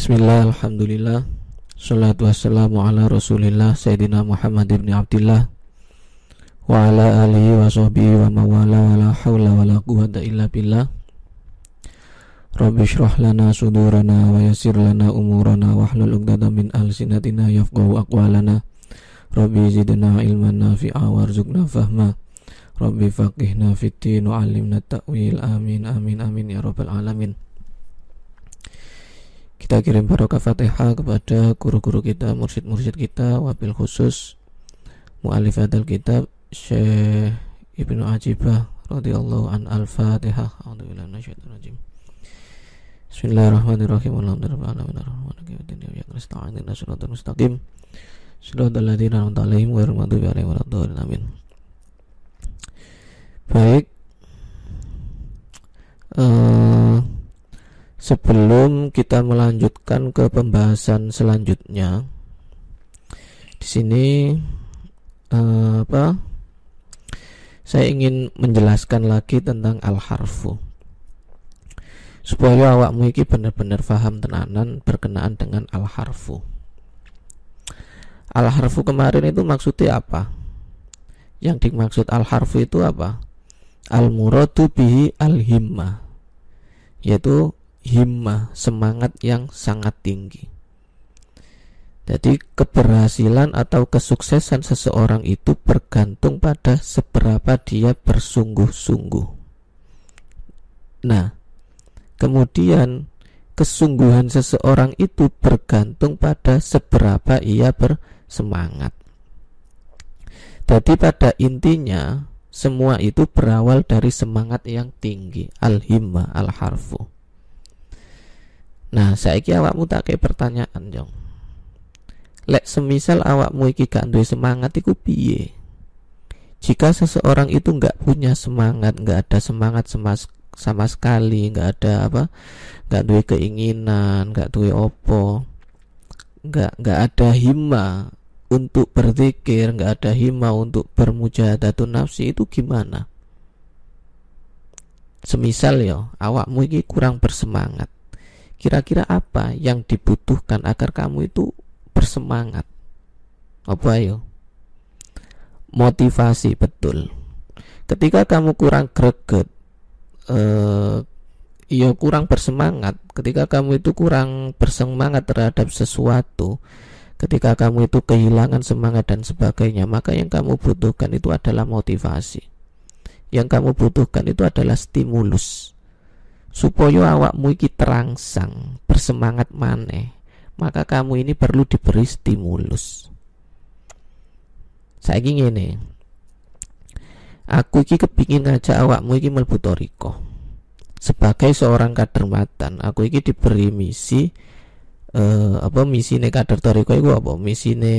Bismillah, Alhamdulillah. Salatu wassalamu ala rasulillah Sayyidina Muhammad ibn Abdillah Wa ala alihi wa sahbihi wa mawala wa la hawla wa la quwata illa billah. Rabbi syrah lana sudurana wa yasir lana umurana wa hlul uqdada min alsinatina yafqahu aqwalana. Rabbi zidna ilman nafi'a warzuqna fahma. Rabbi faqihna fitin wa alimna ta'wil amin amin amin ya rabbal alamin kita kirim barokah fatihah kepada guru-guru kita, mursyid-mursyid kita, wabil khusus mu'alif adal kitab Syekh Ibnu Ajibah radhiyallahu an al-Fatihah. Bismillahirrahmanirrahim. 'alaihim waladdallin. Amin. Baik. Uh, Sebelum kita melanjutkan ke pembahasan selanjutnya, di sini uh, apa? Saya ingin menjelaskan lagi tentang al-harfu supaya awakmu iki benar-benar paham tenanan berkenaan dengan al-harfu. Al-harfu kemarin itu maksudnya apa? Yang dimaksud al-harfu itu apa? Al-muradu bihi al-himmah yaitu himmah, semangat yang sangat tinggi. Jadi keberhasilan atau kesuksesan seseorang itu bergantung pada seberapa dia bersungguh-sungguh. Nah, kemudian kesungguhan seseorang itu bergantung pada seberapa ia bersemangat. Jadi pada intinya semua itu berawal dari semangat yang tinggi, al-himmah, al-harfu. Nah, saiki awakmu tak kayak pertanyaan, Jong. Lek semisal awakmu iki gak duwe semangat iku piye? Jika seseorang itu nggak punya semangat, nggak ada semangat sama, sama sekali, nggak ada apa, nggak duwe keinginan, nggak duwe opo, nggak nggak ada hima untuk berzikir, nggak ada hima untuk bermujahadatun nafsi itu gimana? Semisal ya, awakmu iki kurang bersemangat Kira-kira apa yang dibutuhkan agar kamu itu bersemangat? Apa ayo? Motivasi betul. Ketika kamu kurang greget, eh, ya kurang bersemangat. Ketika kamu itu kurang bersemangat terhadap sesuatu, ketika kamu itu kehilangan semangat dan sebagainya, maka yang kamu butuhkan itu adalah motivasi. Yang kamu butuhkan itu adalah stimulus supaya awakmu iki terangsang bersemangat maneh maka kamu ini perlu diberi stimulus. Saya ingin ini aku iki kepingin ngajak awakmu iki mlebu toriko. Sebagai seorang kader matan aku iki diberi misi eh, apa misi ne kader toriko itu apa? Misi ne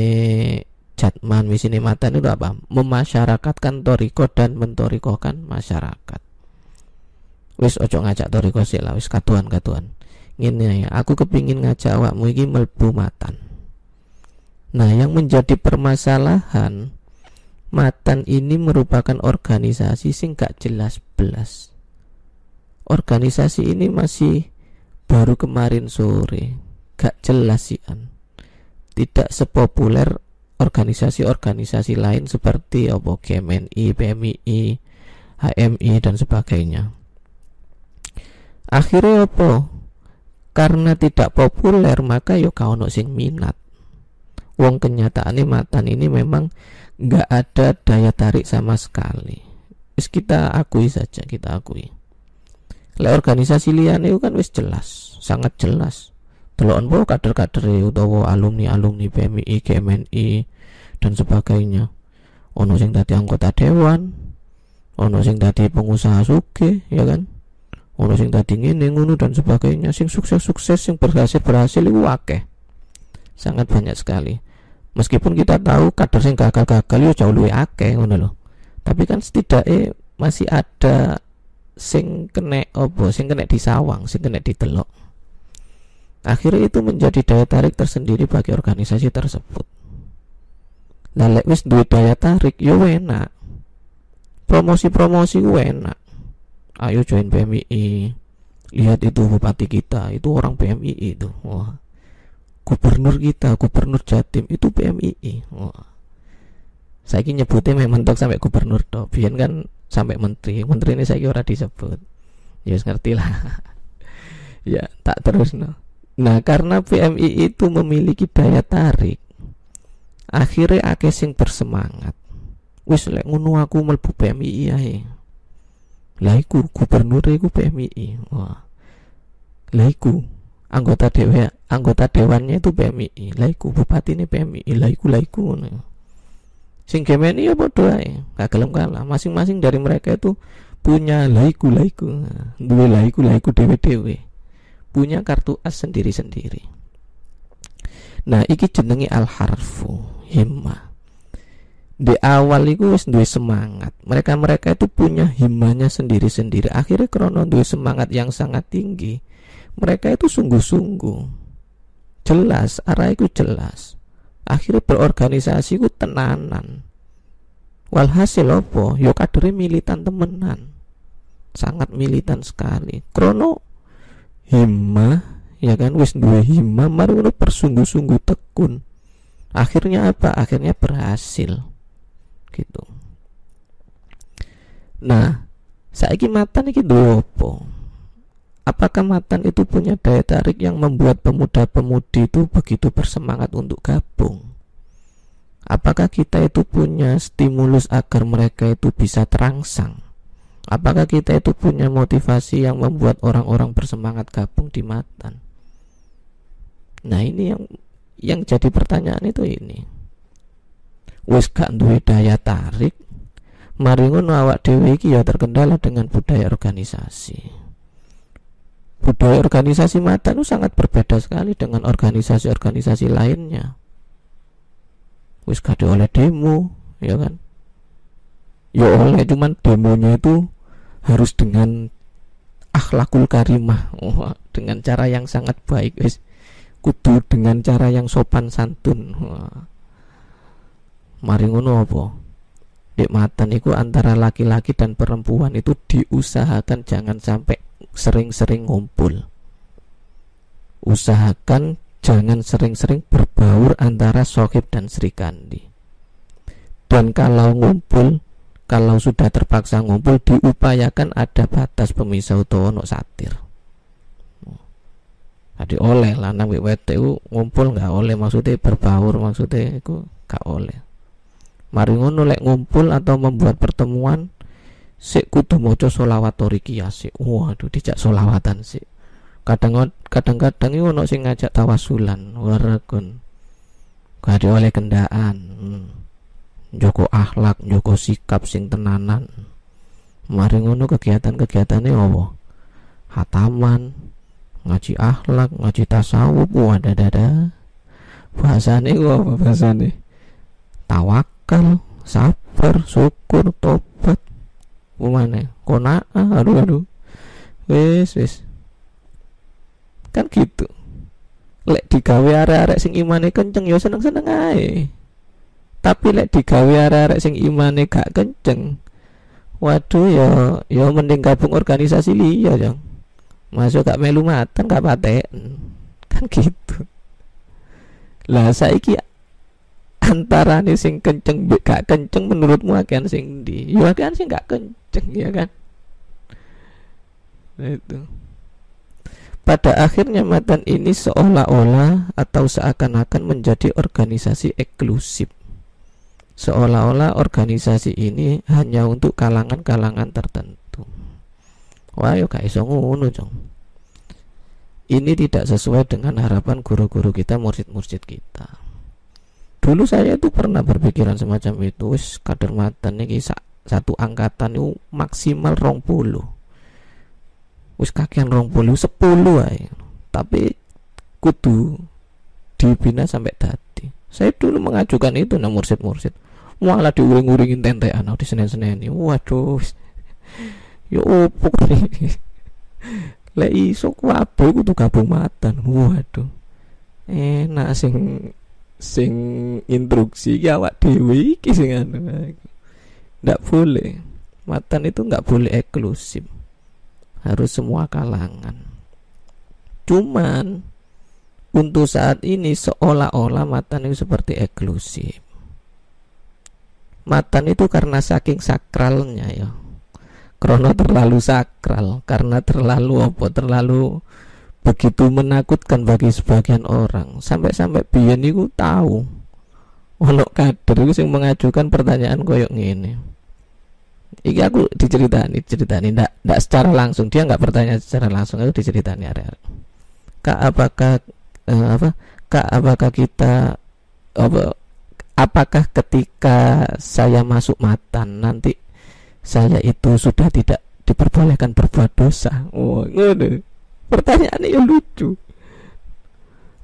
jatman misi ne matan itu apa? Memasyarakatkan toriko dan mentorikokan masyarakat wis ojo ngajak toriko sik lah wis katuan katuan ngene ya aku kepingin ngajak awakmu iki melbu matan. Nah yang menjadi permasalahan matan ini merupakan organisasi sing gak jelas belas organisasi ini masih baru kemarin sore gak jelas sih an tidak sepopuler organisasi-organisasi lain seperti apa GMNI, PMI, HMI dan sebagainya akhirnya apa? Karena tidak populer maka yo kau ono sing minat. Wong kenyataan ini matan ini memang nggak ada daya tarik sama sekali. Wis kita akui saja kita akui. Le organisasi liane itu kan wis jelas sangat jelas. Telon po kader-kader utawa alumni-alumni PMI, GMNI dan sebagainya. Ono sing tadi anggota dewan ono sing tadi pengusaha suge ya kan ono sing tadi ngene ngono dan sebagainya. Sing sukses-sukses sing berhasil-berhasil itu akeh. Sangat banyak sekali. Meskipun kita tahu kader sing gagal-gagal yo jauh lebih akeh ngono loh tapi kan setidaknya masih ada sing kena obo sing kena disawang sing kena ditelok akhirnya itu menjadi daya tarik tersendiri bagi organisasi tersebut. Nah wis duit daya tarik yo enak. Promosi-promosi enak ayo join PMI lihat itu bupati kita itu orang PMI itu. Wah. Gubernur kita gubernur Jatim itu PMII wah. Saya ingin nyebutnya memang mentok sampai gubernur toh biar kan sampai menteri. Menteri ini saya kira disebut. Ya ngerti lah. Ya tak terus no nah karena PMI itu memiliki daya tarik akhirnya akeh sing bersemangat. Wis lek ngono aku melbu PMI ae lah iku gubernur iku PMI wah. Lah iku anggota dewa anggota dewannya itu PMI lah iku bupati ini PMI lah iku lah iku sing gemeni ya padha ae. Gak gelem kalah masing-masing dari mereka itu punya laiku laiku dua laiku laiku dewe dewe punya kartu as sendiri sendiri nah iki jenenge al harfu. Himma di awal itu wis duwe semangat. Mereka mereka itu punya himmanya sendiri sendiri akhirnya krono duwe semangat yang sangat tinggi. Mereka itu sungguh-sungguh. Jelas arah itu jelas. Akhirnya berorganisasi ku tenanan. Walhasil opo yo kadere militan temenan. Sangat militan sekali. Krono himma ya kan? Wis duwe himma mari ngono bersungguh-sungguh tekun. Akhirnya apa? Akhirnya berhasil gitu nah saiki matan iki duwe opo apakah matan itu punya daya tarik yang membuat pemuda-pemudi itu begitu bersemangat untuk gabung apakah kita itu punya stimulus agar mereka itu bisa terangsang Apakah kita itu punya motivasi yang membuat orang-orang bersemangat gabung di Matan? Nah ini yang yang jadi pertanyaan itu ini. Wis gak duwe daya tarik, mari ngono awak dhewe iki ya terkendala dengan budaya organisasi. Budaya organisasi Matan itu sangat berbeda sekali dengan organisasi-organisasi lainnya. Wis gak oleh demo, ya kan? ya oleh cuman demonya itu harus dengan akhlakul karimah oh, dengan cara yang sangat baik guys kudu dengan cara yang sopan santun Wah. Mari ngono apa? Dek matan itu antara laki-laki dan perempuan itu diusahakan jangan sampai sering-sering ngumpul. Usahakan jangan sering-sering berbaur antara sohib dan serikandi dan kalau ngumpul kalau sudah terpaksa ngumpul diupayakan ada batas pemisah utawa ono satir. Jadi oleh lanang WWT ngumpul nggak oleh maksudnya berbaur maksudnya itu nggak oleh mari ngono lek ngumpul atau membuat pertemuan sik kudu maca solawat torikia sik. Waduh dijak solawatan sik. Kadang kadang-kadang itu ono sing ngajak tawasulan warakun gak oleh kendaan hmm. Joko akhlak Joko sikap sing tenanan. Mari ngono kegiatan-kegiatannya apa? Hataman ngaji akhlak ngaji tasawuf. Wadah dada bahasane apa bahasane tawakal sabar syukur tobat. Mana? Kona aduh aduh. Wis wis. Kan gitu. Lek digawe arek-arek sing imane kenceng ya seneng-seneng ae. Tapi lek digawe arek-arek sing imane gak kenceng waduh ya ya mending gabung organisasi liya jang. Masuk gak melu matan gak paten kan gitu. Lah saiki antara nih sing kenceng gak kenceng menurutmu akan sing di ya kan sing gak kenceng ya kan nah, itu pada akhirnya matan ini seolah-olah atau seakan-akan menjadi organisasi eksklusif seolah-olah organisasi ini hanya untuk kalangan-kalangan tertentu. Wah, yo gak iso ngono, Jong. Ini tidak sesuai dengan harapan guru-guru kita, mursid-mursid kita. Dulu saya itu pernah berpikiran semacam itu, wis kader matan nih satu angkatan itu maksimal rong puluh. Wis kakian rong puluh sepuluh aja. Tapi kudu dibina sampai tadi. Saya dulu mengajukan itu nah mursid-mursid malah diuring-uringin tentean di senen-senen waduh ya opo le iso kuwabe kudu gabung matan waduh enak sing sing instruksi ya awak dhewe iki anu. Ndak boleh. Matan itu nggak boleh eksklusif. Harus semua kalangan. Cuman untuk saat ini seolah-olah matan itu seperti eksklusif. Matan itu karena saking sakralnya ya. Karena terlalu sakral karena terlalu apa terlalu begitu menakutkan bagi sebagian orang sampai-sampai biyen itu tahu ono kader itu yang mengajukan pertanyaan koyok ini Iki aku diceritani, diceritani ndak ndak secara langsung. Dia nggak bertanya secara langsung, aku diceritani area. Kak apakah eh, apa? Kak apakah kita apa apakah ketika saya masuk matan nanti saya itu sudah tidak diperbolehkan berbuat dosa? Oh, ngono. Pertanyaan yang lucu.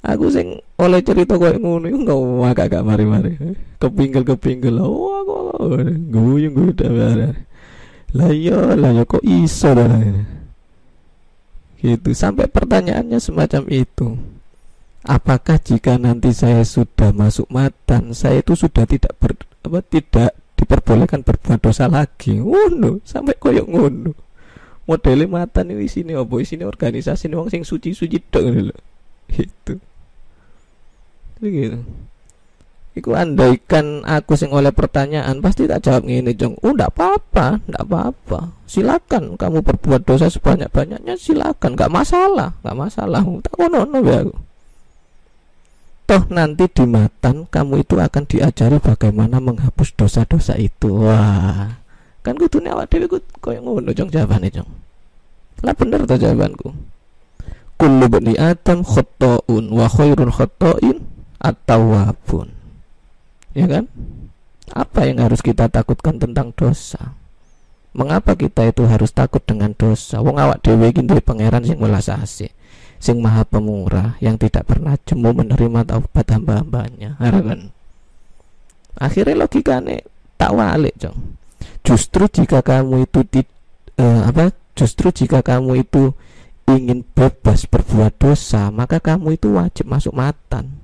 Aku sing oleh cerita koyo ngono iku enggak agak agak mari-mari. Kepinggel-kepinggel. Oh, aku guyung guyu dah Lah iya, lah ya kok iso dah. Gitu sampai pertanyaannya semacam itu. Apakah jika nanti saya sudah masuk matan, saya itu sudah tidak ber, apa tidak diperbolehkan berbuat dosa lagi? Ngono, sampai koyo ngono. Modelnya matan ini sini apa sini organisasi wong sing suci-suci dong lho. Gitu. Begitu. Iku andaikan aku sing oleh pertanyaan pasti tak jawab ngene jong. Oh ndak apa-apa, ndak apa-apa. Silakan kamu berbuat dosa sebanyak-banyaknya silakan, nggak masalah, nggak masalah. Tak kono ya aku. Toh nanti di matan kamu itu akan diajari bagaimana menghapus dosa-dosa itu. Wah. Kan kudune awak dhewe koyo ngono jong jawabane jong. Lah bener to jawabanku. Kullu bani Adam khata'un wa khairul khata'in at-tawwabun. Ya kan? Apa yang harus kita takutkan tentang dosa? Mengapa kita itu harus takut dengan dosa? Wong awak dhewe iki duwe pangeran sing welas asih sing maha pemurah yang tidak pernah jemu menerima taubat hamba-hambanya. Kan akhirnya logikane tak walik jong justru jika kamu itu ti, uh, apa justru jika kamu itu ingin bebas berbuat dosa maka kamu itu wajib masuk matan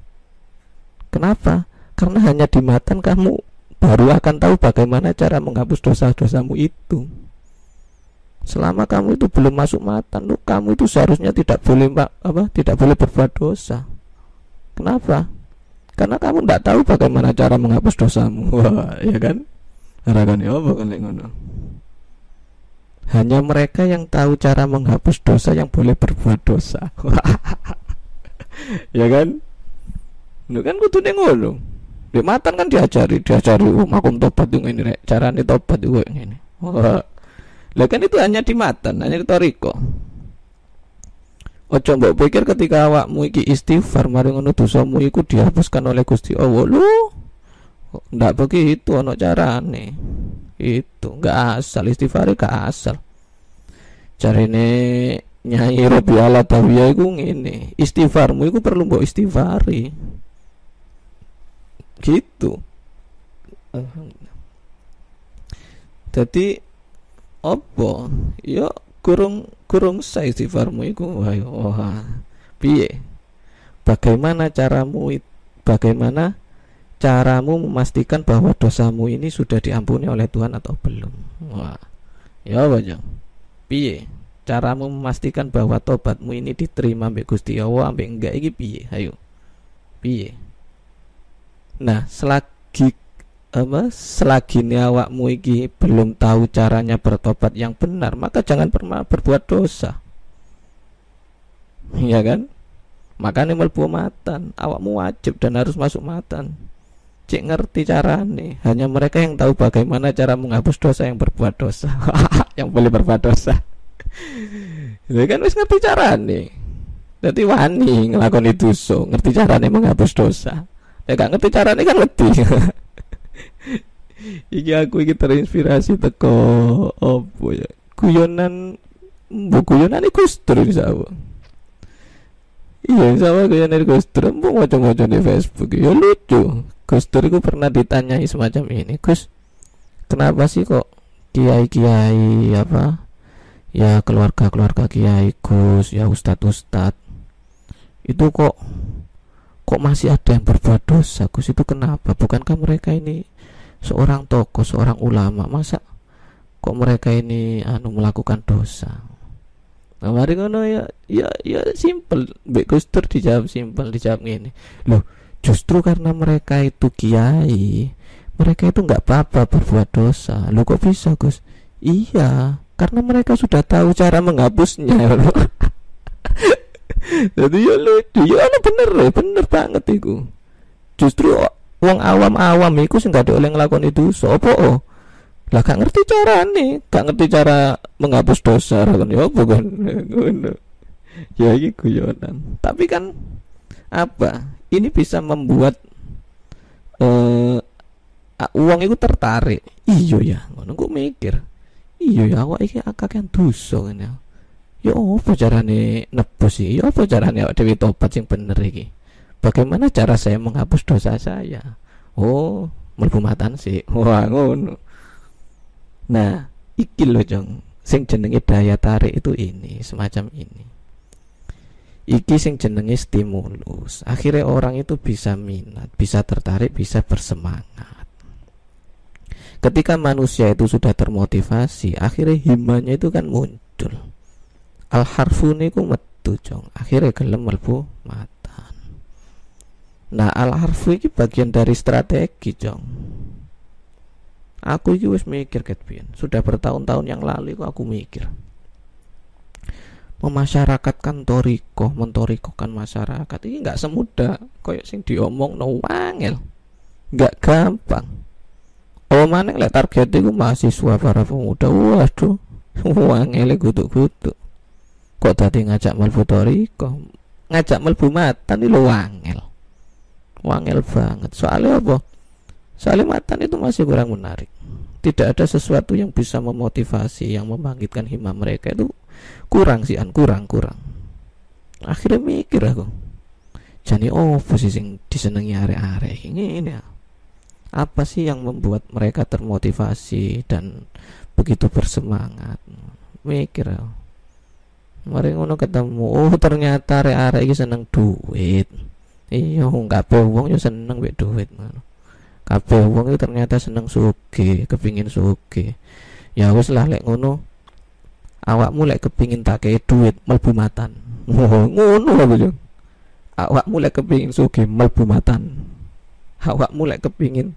kenapa karena hanya di matan kamu baru akan tahu bagaimana cara menghapus dosa-dosamu itu. Selama kamu itu belum masuk matan, lu kamu itu seharusnya tidak boleh apa? Tidak boleh berbuat dosa. Kenapa? Karena kamu tidak tahu bagaimana cara menghapus dosamu. Ya kan? Harakan ya apa kan ngono. Hanya mereka yang tahu cara menghapus dosa yang boleh berbuat dosa. ya kan? Lu kan kudu ngono di matan kan diajari diajari oh makum tobat itu ini rek carane tobat itu ini oh. lah kan itu hanya di matan hanya di toriko Ojo mbok pikir ketika awakmu iki istighfar mari ngono dosamu iku dihapuskan oleh Gusti Allah lu ndak begitu ono carane? Itu enggak asal istighfar gak asal. Carane nyai Robi ala tawiyah iku ngene istighfarmu iku perlu mbok istighfari. Gitu. Jadi apa? Ya kurung kurung saya istighfarmu iku. Ayo wah. Piye? Bagaimana caramu bagaimana caramu memastikan bahwa dosamu ini sudah diampuni oleh Tuhan atau belum? Wah ya apa piye? Caramu memastikan bahwa tobatmu ini diterima ambek Gusti Allah ambek enggak? Iki piye? Ayo. Piye? Nah, selagi apa selagi ini awakmu iki belum tahu caranya bertobat yang benar, maka jangan pernah berbuat dosa. Iya kan? Makanya melbu matan, awakmu wajib dan harus masuk matan. Cik ngerti carane, hanya mereka yang tahu bagaimana cara menghapus dosa yang berbuat dosa. yang boleh berbuat dosa. Itu kan wis ngerti carane. Jadi wani ngelakon itu so, ngerti carane menghapus dosa. Ya gak ngerti caranya kan ngerti iki aku iki terinspirasi teko opo ya guyonan bu guyonan iku Gustur sama iya sama guyonan Gustur bu ngocok-ngocok di Facebook. Ya lucu Gustur itu pernah ditanyai semacam ini Gus kenapa sih kok kiai-kiai apa ya keluarga-keluarga kiai Gus ya ustad-ustad itu kok kok masih ada yang berbuat dosa Gus itu kenapa bukankah mereka ini seorang tokoh seorang ulama masa kok mereka ini anu melakukan dosa Nah, mari ngono ya ya ya simple. Mbek Gustur dijawab simple, dijawab ini. Loh, justru karena mereka itu kiai, mereka itu nggak apa-apa berbuat dosa. Lo kok bisa, Gus? Iya, karena mereka sudah tahu cara menghapusnya. Jadi ya lucu, ya bener loh, bener banget itu. Justru uang awam-awam itu sih nggak oleh ngelakuin itu, sopo oh lah gak ngerti cara nih gak ngerti cara menghapus dosa kan ya apa kan ya ini guyonan tapi kan apa ini bisa membuat uh, uang itu tertarik. Iyo ya ngono gue mikir. Iyo ya awak iki yang dosa kan ya. Ya apa carane nebus sih ya apa carane awak dewi topat yang bener iki? Bagaimana cara saya menghapus dosa saya? Oh melbu sih. Wah ngono. Nah, iki loh jong, sing jenenge daya tarik itu ini, semacam ini. Iki sing jenenge stimulus. Akhirnya orang itu bisa minat, bisa tertarik, bisa bersemangat. Ketika manusia itu sudah termotivasi, akhirnya himanya itu kan muncul. Al harfu niku metu jong. Akhirnya gelem melbu matan. Nah, al harfu ini bagian dari strategi jong Aku iki wis mikir ketpian. Sudah bertahun-tahun yang lalu aku mikir. Memasyarakatkan toriko, mentorikokan masyarakat ini nggak semudah koyok sing diomong no wangel. Nggak gampang. Oh mana lek target itu mahasiswa para pemuda. Waduh, wangel gutuk-gutuk. Kok tadi ngajak melbu toriko, ngajak melbu mata nih lo wangel. Wangel banget. Soalnya apa? Soalnya matan itu masih kurang menarik tidak ada sesuatu yang bisa memotivasi yang membangkitkan hima mereka itu kurang sih an kurang kurang. Akhirnya mikir aku jadi oh posisi yang disenangi are-are ini ini apa sih yang membuat mereka termotivasi dan begitu bersemangat? Mikir aku. Mari ngono ketemu oh ternyata are-are ini seneng duit. Iya nggak wong yo seneng duit duit kabeh wong itu ternyata seneng suge kepingin suge ya wis lah lek ngono awakmu lek kepingin tak kayak duit melbu matan. Ngono apa yo awakmu lek kepingin suge melbu matan. Awakmu lek kepingin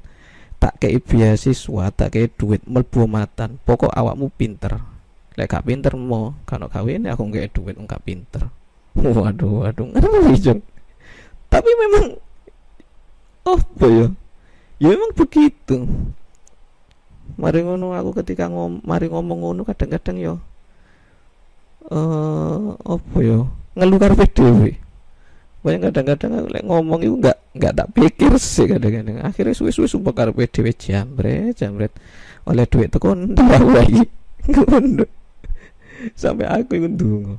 tak kayak beasiswa tak kayak duit melbu matan. Pokok awakmu pinter. Lek gak pinter mau kalau kawin aku nggak duit nggak pinter. Waduh waduh ngerti tapi memang oh boyo ya emang begitu. Mari ngono aku ketika ngom mari ngomong ngono kadang-kadang yo eh uh, apa yo ngeluh karepe dhewe banyak kadang-kadang lek ngomong itu enggak enggak tak pikir sih kadang-kadang. Akhirnya suwe-suwe sumpah karepe dhewe jambret jambret. Oleh duit teko ndak lagi. Sampai aku itu ndonga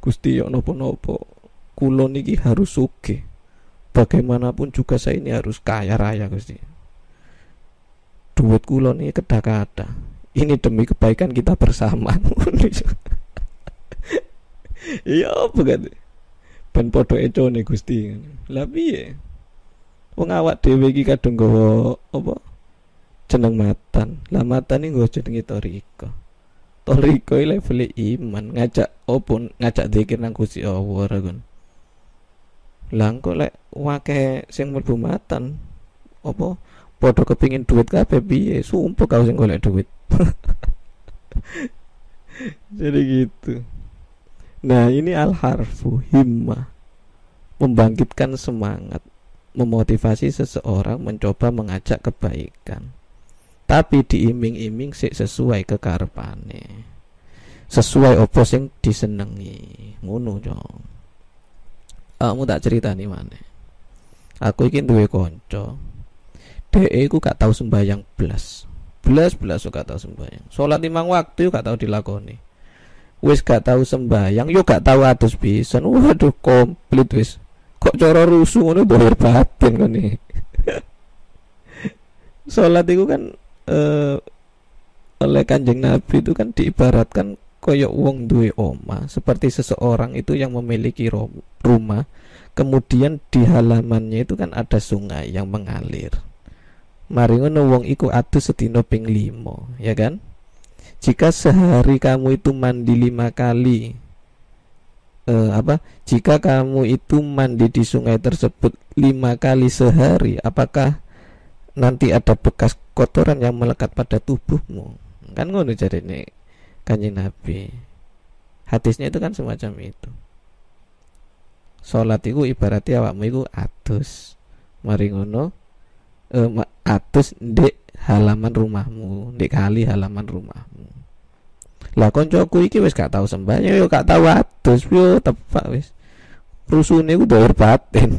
Gusti yo nopo-nopo kula niki harus sugih. Bagaimanapun juga saya ini harus kaya raya Gusti. Duit kulo nih kada-kada ini demi kebaikan kita bersama iya apa kan? Ben eco nih Gusti. Lah piye? Wong awak dhewe iki kadung nggawa apa? Jeneng matan. Lah matan iki nggo jenenge toriko. Toriko level iman ngajak opo ngajak zikir nang Gusti Allah kan? Lah kok lek wake sing mlebu matan apa? Padha kepingin duit kabeh piye? Sumpah kau sing golek duit. Jadi gitu nah ini al harfu himmah. Membangkitkan semangat memotivasi seseorang mencoba mengajak kebaikan. Tapi diiming-iming sih sesuai kekarepane. Sesuai opo sing disenengi. Ngono jong kamu tak cerita nih mana aku ingin duwe konco DE ku gak tahu sembahyang belas belas belas gak tahu sembahyang sholat limang waktu gak tahu dilakoni wis gak tahu sembahyang yuk gak tahu atus pisan. Waduh komplit wis. Kok cara rusuh ngono dohir batin kan nih sholat itu kan uh, oleh kanjeng nabi itu kan diibaratkan koyok wong duwe oma seperti seseorang itu yang memiliki rumah. Kemudian di halamannya itu kan ada sungai yang mengalir. Mari ngono wong iku adu sedino ping limo ya kan jika sehari kamu itu mandi lima kali eh, apa? Jika kamu itu mandi di sungai tersebut lima kali sehari apakah nanti ada bekas kotoran yang melekat pada tubuhmu? Kan ngono jadi ini kanjeng nabi. Hadisnya itu kan semacam itu. Sholat itu ibaratnya awakmu itu atus mari ngono eh, atus di halaman rumahmu di kali halaman rumahmu. Lah koncoku iki wis gak tau sembahyang yo gak tau atus yo tepak wis. Rusune ku doer batin.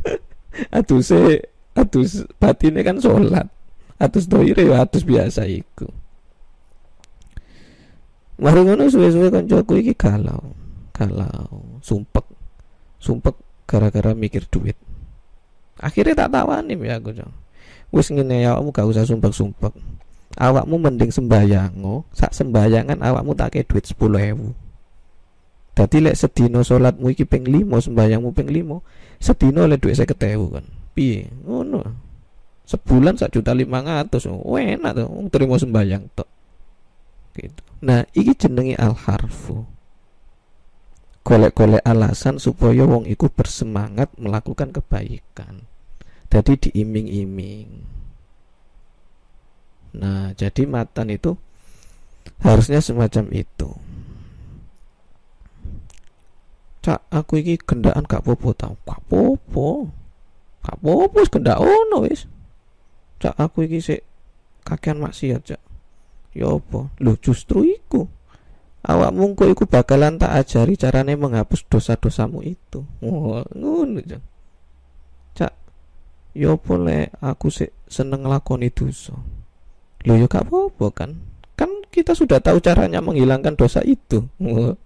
Atuse atus batine kan sholat. Atus doire yo atus biasa iku. Mari ngono suwe-suwe koncoku iki galau galau sumpek sumpek gara-gara mikir duit. Akhirnya tak tawani ya aku wis ngene ya kamu gak usah sumpek-sumpek. Awakmu mending sembayango sak sembayangan awakmu tak duit sepuluh ewu. Dadi lek sedino salatmu iki ping 5 sembayangmu ping 5 sedino lek duit 50.000 kan. Piye? Ngono. Sebulan sak juta lima ratus. Oh, enak tuh terima sembayang tok. Gitu. Nah iki jenenge al harfu golek-golek alasan supaya wong iku bersemangat melakukan kebaikan jadi diiming-iming Nah, jadi matan itu harusnya semacam itu. Cak, aku iki gendaan gak popo tau. Gak popo. Gak popo gendak ono wis. Cak, aku iki sik kakean maksiat, Cak. Ya apa? Lho justru iku. Awakmu kok iku bakalan tak ajari carane menghapus dosa-dosamu itu. Wah, ngono. Cak, ya apa aku sik seneng nglakoni dosa. Loh ya gak apa-apa kan. Kan kita sudah tahu caranya menghilangkan dosa itu.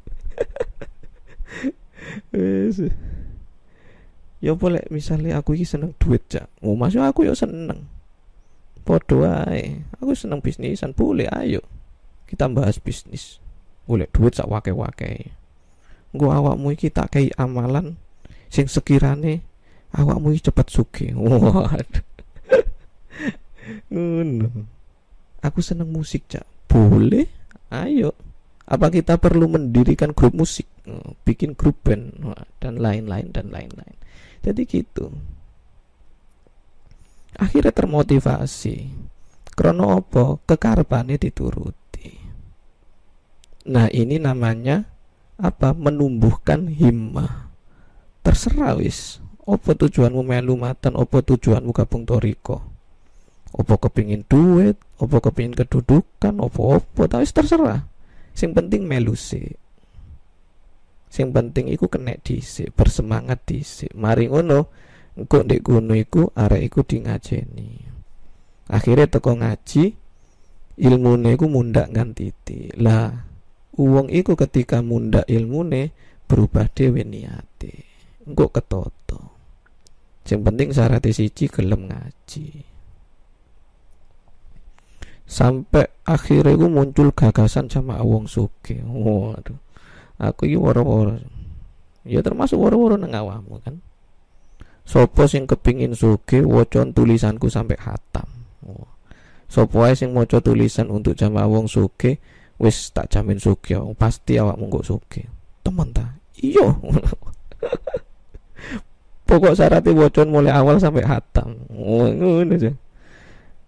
Ya boleh misalnya aku ini seneng duit cak? Oh masuk aku ya seneng. Podo ae Aku seneng bisnisan boleh ayo. Kita bahas bisnis. Boleh duit sak wake-wake Gua awakmu iki tak kayak amalan Sing sekirane Awakmu iki cepet suki Waduh. Aku seneng musik cak. Boleh? Ayo. Apa kita perlu mendirikan grup musik? Oh, bikin grup band. Dan lain-lain dan lain-lain. Jadi gitu. Akhirnya termotivasi. Krono opo kekarpane dituruti. Nah ini namanya apa? Menumbuhkan himmah. Terserah wis opo tujuanmu melu matan opo tujuanmu gabung toriko? Opo kepingin duit? Opo kepingin kedudukan? Opo tapi terserah. Sing penting melusi sing penting iku kena dhisik bersemangat dhisik. Mari ngono engko ndek gunung iku arek iku di ngajeni akhirnya teko ngaji ilmune iku mundak ngantiti lah uang iku ketika mundak ilmune berubah dewe niate. Engko ketoto sing penting syarat siji gelem ngaji. Sampai akhirnya gue muncul gagasan sama Wong Suke waduh. Aku ini woro-woro. Ya termasuk woro-woro nang awakmu kan? Sopo sing kepingin suke wocon tulisanku sampai hatam oh. sopo ae sing tulisan untuk jama wong suke wis tak jamin suke pasti awakmu kok suke teman ta? Iyo pokok syaratnya wocon mulai awal sampai hatam. Oh, ngono aja.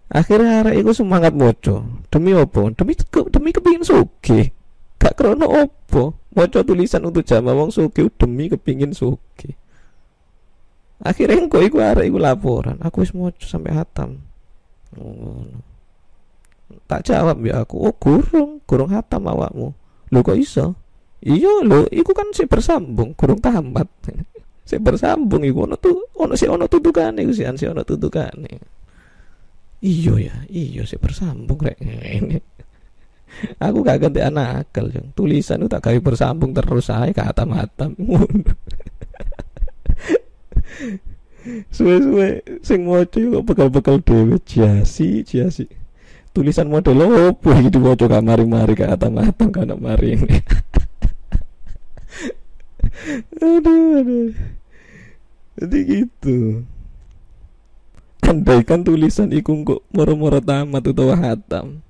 Akhirnya arek iku semangat moco demi opo demi ke, demi kepingin suki gak krono opo moco tulisan untuk jamaah wong suki demi kepingin suki akhirnya engko iku arek iku laporan aku wis moco sampai hatam. Oh, tak jawab ya aku oh kurung kurung hatam awakmu. Lu kok iso? Iya lo iku kan si bersambung kurung tamat si bersambung iku ono tuh ono si ono tutukane iku si an si ono tutukane. Iyo ya iyo sih bersambung rek ini aku gak ganti anak akal jeng tulisan itu tak kali bersambung terus saya ke atam atam suwe-suwe sing moco kok bekal-bekal jasi jasi. Tulisan model opo iki diwaca gak mari-mari ke atam-atam kana mari. Aduh aduh jadi gitu. Andaikan tulisan iku kok moro-moro tamat utawa hatam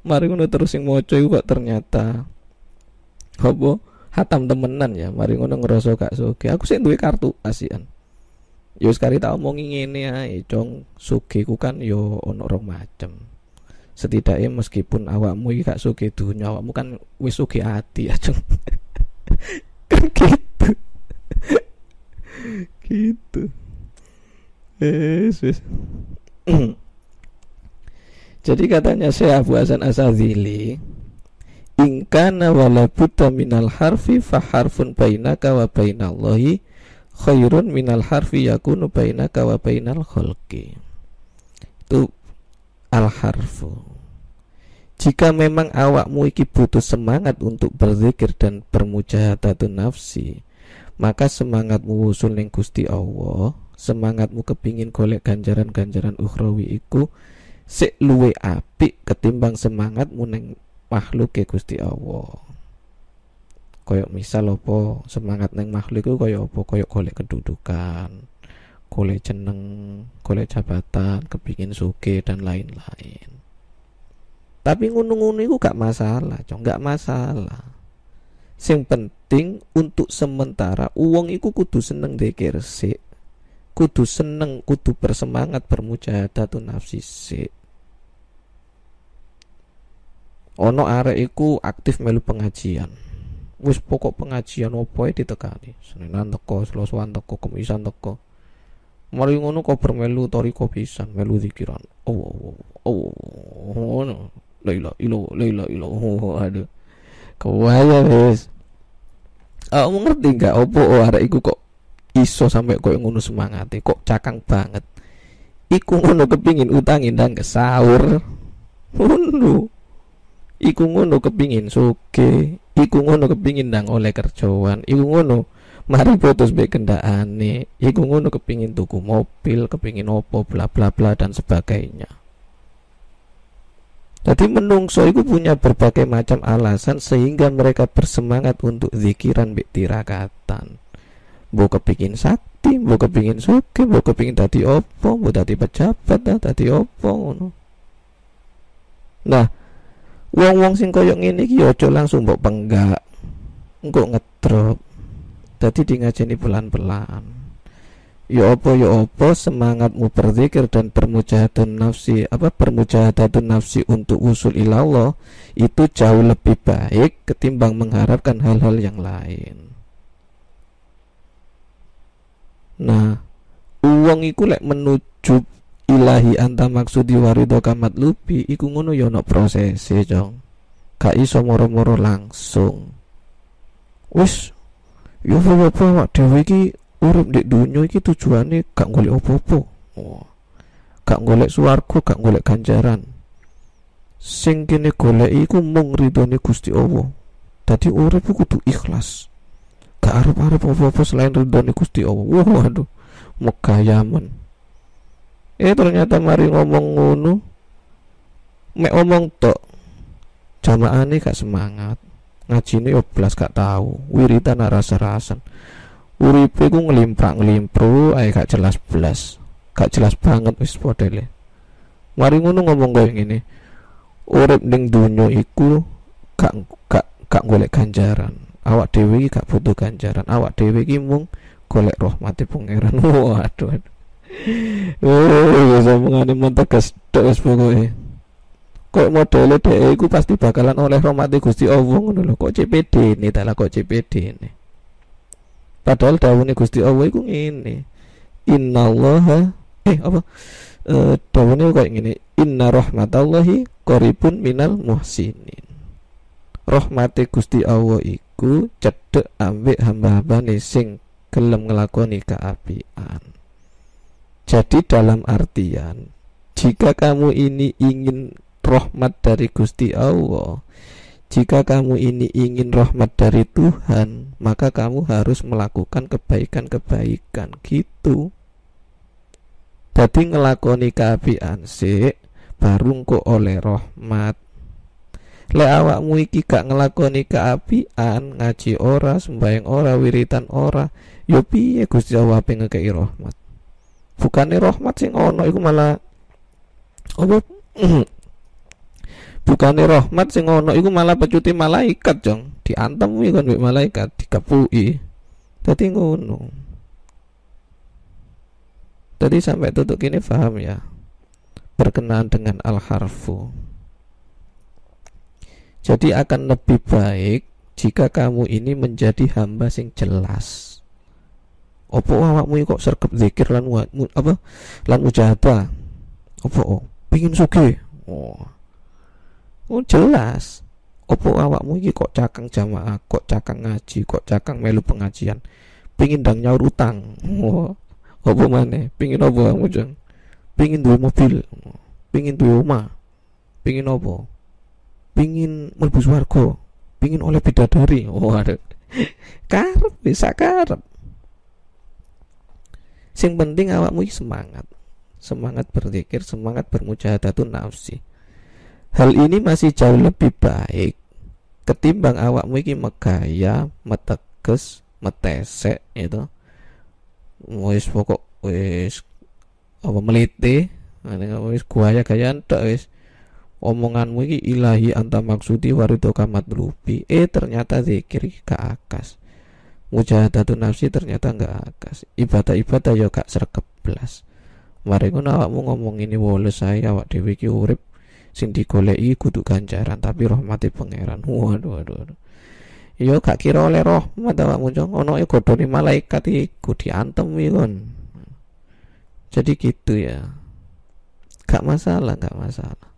mari ngono terus sing maca iku kok ternyata. Apa? Hatam temenan ya mari ngono ngerasa gak suge aku sih duwe kartu asian. Yo sekali tak omongi ngene ae cong. Suge ku kan yo ono rong macem. Setidaknya meskipun awakmu iki gak suge dunya awakmu kan wis suge ati ya cong. Kan gitu gitu. Yesus jadi katanya Syekh Abu Hasan Asadili Ingkana wala buta minal harfi fa harfun bainaka wa bainallahi khairun minal harfi yakunu bainaka wa bainal khalqi. Itu al harfu. Jika memang awakmu iki butuh semangat untuk berzikir dan bermujahadatun nafsi Maka semangatmu usul ning Gusti Allah Semangatmu kepingin golek ganjaran-ganjaran ukhrawi iku sik luwe apik ketimbang semangat muneng makhluk ke Gusti Allah. Koyok misal apa semangat neng makhluk itu koyok apa koyok golek kedudukan, golek jeneng, golek jabatan, kepingin suke dan lain-lain. Tapi ngunung-ngunung itu gak masalah, cong gak masalah. Sing penting untuk sementara uang itu kudu seneng dekir sik. Kudu seneng, kudu bersemangat bermujahadah tu nafsi sik ono arek iku aktif melu pengajian wis pokok pengajian opo e ditekani Senin teko Selasa teko Kemisan teko mari ngono kok bermelu toriko pisan melu zikiran oh oh oh ngono la ilaha illallah la ilaha illallah aduh kewaya wis. Ah, uh, ngerti gak opo arek iku kok iso sampai kok ngono semangat kok cakang banget. Iku ngono kepingin utangin dan ke sahur. Ngono. Iku ngono kepingin suke iku ngono kepingin ndang oleh kerjaan. Iku ngono. Mari putus be kendaane iku ngono kepingin tuku mobil kepingin opo bla bla bla dan sebagainya jadi menungso itu punya berbagai macam alasan sehingga mereka bersemangat untuk zikiran bik tirakatan. Bu kepingin sakti, bu kepingin suke, bu kepingin tadi opo, bu tadi pejabat, tadi opo. Nah, Wong-wong sing koyok ngene iki aja langsung mbok penggak. Engko ngedrop. Dadi di ngajeni pelan-pelan. Ya apa ya apa semangatmu berzikir dan bermujahadatun nafsi apa bermujahadatun nafsi untuk usul ilallah itu jauh lebih baik ketimbang mengharapkan hal-hal yang lain. Nah, uang iku lek menuju ilahi anta maksudi warido kamat lupi iku ngono ya ono prosese jong gak iso moro-moro langsung wis yo apa wak dhewe urip di dunia iki tujuane gak golek opo-opo oh. gak golek swarga gak golek ganjaran. Sing kene golek iku mung ridone Gusti Allah. Dadi urip kudu ikhlas. Gak arep-arep apa-apa selain ridone Gusti Allah. Wah aduh megayaman eh ternyata mari ngomong ngono. Mek ngomong tok jamaah ini gak semangat. Ngaji ini yo belas gak tahu wiritan rasa-rasan uripe ku ngelimprak ngelimpru ae gak jelas belas gak jelas banget wis podele mari ngono ngomong kayak gini urip ning dunyo iku gak gak gak golek ganjaran. Awak dewi gak butuh ganjaran. Awak dewi ki mung golek rahmati pangeran. Waduh. Aduh Oh, sambungane mentegas tok wis pokoke. Kok modele dhek iku pasti bakalan oleh rahmat Gusti Allah ngono lho. Kok CPD ini dalah kok CPD ini. Padahal dawuhne Gusti Allah iku ngene. Innallaha eh apa? Eh dawuhne kok ngene. Inna rahmatallahi qaribun minal muhsinin. Rahmate Gusti Allah iku cedek ambek hamba-hambane sing gelem nglakoni kaapian. Jadi dalam artian jika kamu ini ingin rahmat dari Gusti Allah, jika kamu ini ingin rahmat dari Tuhan, maka kamu harus melakukan kebaikan-kebaikan gitu. Jadi ngelakoni keapian sih baru kok oleh rahmat. Le awakmu iki gak ngelakoni keapian, ngaji ora, sembahyang ora, wiritan ora, yo piye Gusti Allah pengen ngekei rahmat bukannya rahmat sing ono iku malah apa bukannya rahmat sing ono iku malah pecuti malaikat jong. Diantem kan mbek malaikat dikepui. Dadi ngono. Tadi sampai tutup ini paham ya. Berkenaan dengan al harfu jadi akan lebih baik jika kamu ini menjadi hamba sing jelas. Opo awakmu kok sergap zikir lan apa? Lan mujahadah opo? Pingin suge oh oh jelas. Opo awakmu iki kok cakang jamaah kok cakang ngaji kok cakang melu pengajian? Pingin dang nyaur utang. Oh opo mana pingin opo kamu jeng pingin duwe mobil. Pingin duwe rumah pingin opo? Pingin mlebu swarga. Pingin oleh bidadari. Oh ada karep bisa karep. Sing penting awakmu semangat. Semangat berzikir, semangat bermujahadatun nafsi. Hal ini masih jauh lebih baik ketimbang awakmu iki megaya, meteges, metesek itu. Wis pokok wis apa meliti, wis gaya gayaan tok wis. Omonganmu iki ilahi anta maksudi warido kamat lupi eh ternyata zikir gak akas. Mujahadatun nafsi ternyata nggak akas. Ibadah-ibadah ya gak serkep belas mari ngono awakmu ngomong ini wole saya awak dhewe iki urip sing digoleki kudu ganjaran tapi rahmati pangeran. Waduh waduh waduh. Yo gak kira oleh rahmat awakmu jong ono e godhone malaikat iku diantem kon jadi gitu ya. Gak masalah gak masalah.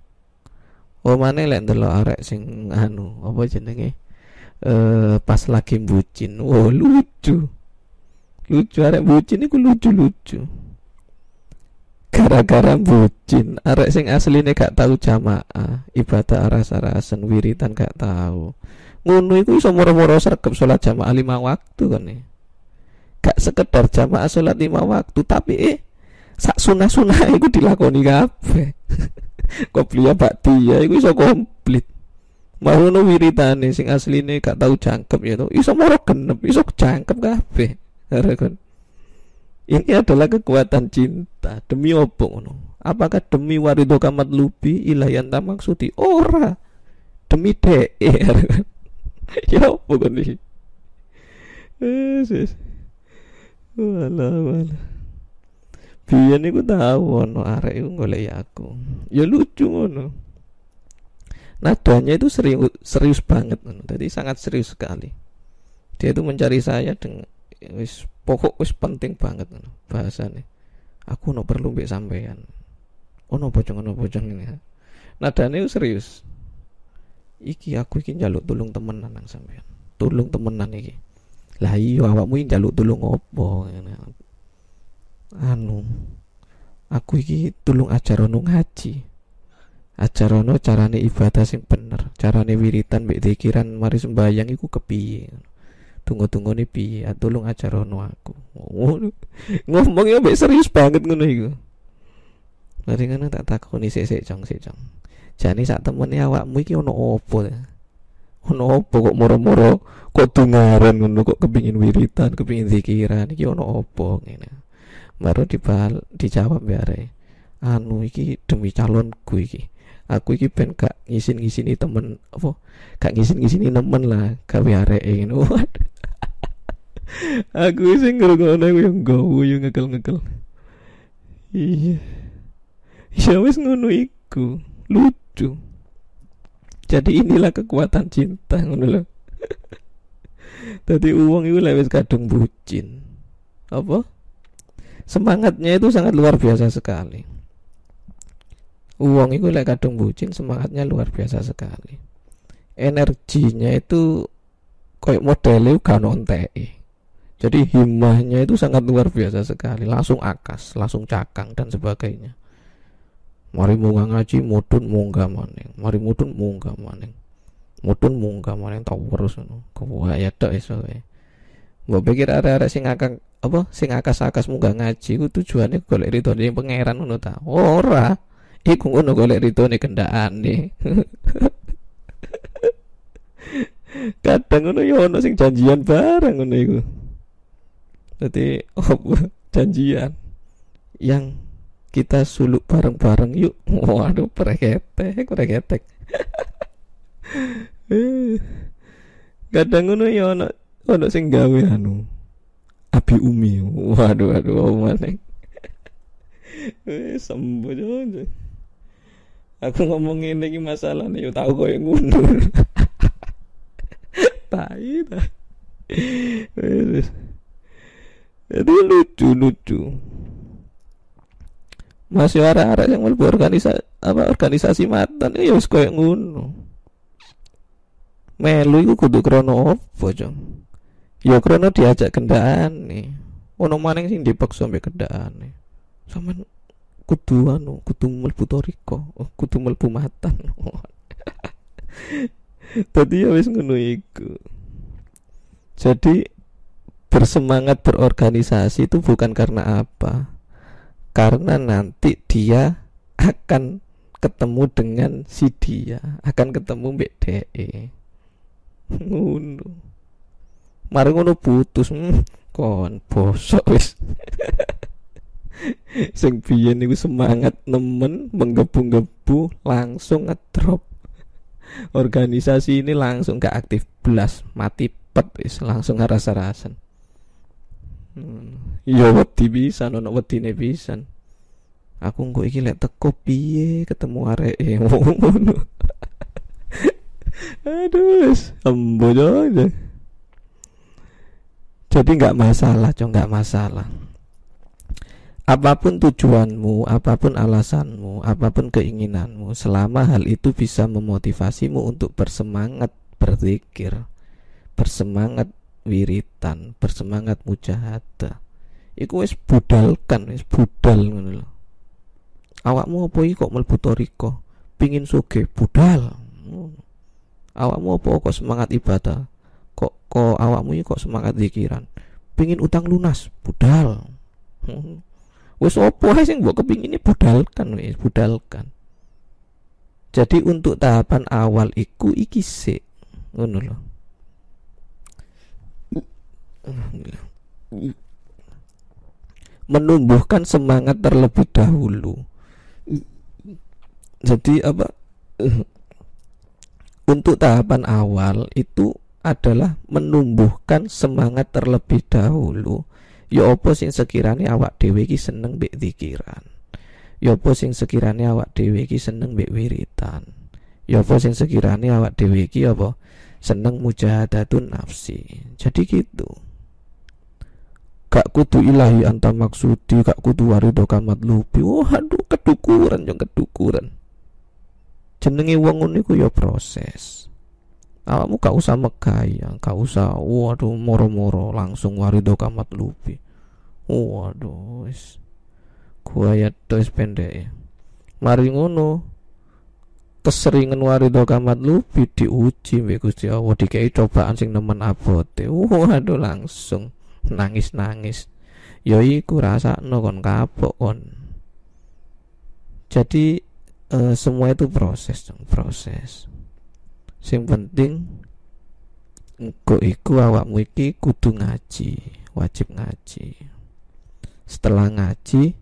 Oh mana lek ndelok arek sing anu apa jenenge? Uh, pas lagi bucin. Wow lucu. Lucu arek bucin itu lucu-lucu gara-gara bucin arek sing asli ini gak tahu jamaah ibadah aras-arasan wiritan gak tahu ngono itu iso moro-moro sergap sholat jamaah lima waktu kan nih gak sekedar jamaah sholat lima waktu tapi eh sak sunah-sunah itu dilakoni kabeh beliau dia itu iso komplit Marono wiritane sing asline gak tau jangkep ya to. Iso moro genep, iso jangkep kabeh. Kan. Ini adalah kekuatan cinta. Demi opo ngono. Apakah demi warido kamat lubi ilayan maksudi? Ora. Demi de kan. ya opo kan iki Yesus wala wala biyen iku tau ono arek golek aku. Ya lucu ngono. Nadanya itu serius serius banget jadi sangat serius sekali. Dia itu mencari saya dengan wis pokok wis penting banget bahasanya aku no perlu mbek sampean oh no bojong no bojong ini nadanya itu serius. Iki aku iki jaluk tulung temenan nang sampean tulung temenan iki. Lah iya awakmu iki jaluk tulung opo anu aku iki tulung ajarono ngaji. Ajarono carane ibadah sing bener carane wiritan mbek dikiran mari sembayang iku kepiye tunggu-tunggu nih piye ah, tolong ajarono aku. Ngomong ya mbek serius banget ngono iku. Lari ngono tak takoni sik-sik jong sik jong jane sak temene awakmu iki ono opo ono opo kok moro-moro kok tungaran ngono kok kepingin wiritan kepingin zikiran? Iki ono opo ngene? Baru dibal dijawab biare anu iki demi calonku iki. Aku iki ben gak ngisin-ngisini temen apa gak ngisin-ngisini temen lah gawe areke ngono aku sing ngrungokno gawe yo ngekel-ngekel. Iya. Ya wis ngono iku. Lucu. Jadi inilah kekuatan cinta ngono lho. Tadi uang itu lewat kadung bucin. Apa? Semangatnya itu sangat luar biasa sekali. Uang itu lek kadung bucin semangatnya luar biasa sekali. Energinya itu kayak modelnya kan ontei jadi himahnya itu sangat luar biasa sekali. Langsung akas langsung cakang dan sebagainya. Mari munggah ngaji mudun munggah maneng mari mudun munggah maneng mudun munggah maneng tau terus no kau ya tok iso Mbok pikir ada-ada sing akan apa sing akas-akas munggah ngaji ku tujuannya golek yang pangeran ngono ta? Ora. Iku ngono golek ritone kendakane. Kadang ngono ya ono sing janjian bareng ngono iku. Dadi oh, janjian. Yang kita suluk bareng-bareng yuk. Waduh, preketek, preketek. kadang ngono ya ono ono sing gawe anu Abi Umi. Waduh waduh oh maneng wis sembuh aku ngomong ini iki masalah nih tahu kok yang ngundur tai tai jadi lucu lucu. Masih arah-arah yang mlebu organisasi apa organisasi matan ya wis koyo ngono. Melu iku kudu krono opo jong? Ya krono diajak kendaan nih ono maning sing dipaksa sampe kendaan nih sampean kudu anu kudu mlebu toriko oh, kudu mlebu matan. Tadi ya wis ngono iku. Jadi bersemangat berorganisasi itu bukan karena apa? Karena nanti dia akan ketemu dengan si dia akan ketemu mbak DE ngono. Mari ngono putus. Hmm, kon bosok wis. Sing biyen niku semangat nemen menggebu-gebu langsung ngedrop. Organisasi ini langsung gak aktif belas mati pet wis langsung ngerasa-rasan. Ya wedi bisa ono wedine pisan. Aku engko iki lek teko piye ketemu areke ngono. Aduh, embo aja. Jadi nggak masalah, cong nggak masalah. Apa pun tujuanmu, apa pun alasanmu, apa pun keinginanmu, selama hal itu bisa memotivasimu untuk bersemangat berzikir, bersemangat wiritan bersemangat mujahadah iku wis budalkan wis budal ngono lho. Awakmu apa iki kok mlebu toriko? Pingin suge budal. Awakmu apa kok semangat ibadah? Kok kok awakmu iki kok semangat zikiran? Pingin utang lunas budal. Wis opo ae sing mbok kepingine budalkan wis budalkan. Jadi untuk tahapan awal iku iki sik ngono lho menumbuhkan semangat terlebih dahulu. Jadi apa? Untuk tahapan awal itu adalah menumbuhkan semangat terlebih dahulu. Ya apa sing sekirane awak dhewe iki seneng mbek zikiran. Ya apa sing sekirane awak dhewe iki seneng mbek wiritan. Ya apa sing sekirane awak dhewe iki apa seneng mujahadatun nafsi. Jadi gitu gak kudu ilahi anta maksudi gak kudu warido kamat lupi waduh kedukuran yang kedukuran. Jenenge wong niku ya proses. Awakmu gak usah megaya gak usah waduh moro-moro langsung warido kamat lupi waduh wis. Gua ya terus pendek ya mari ngono. Keseringan warido kamat lupi diuji mbek Gusti Allah dikai cobaan sing nemen abote. Waduh langsung nangis-nangis. Ya iku rasakno kon kapok kon. Jadi e, semua itu proses dong proses. Sing penting engko iku awakmu iki kudu ngaji wajib ngaji. Setelah ngaji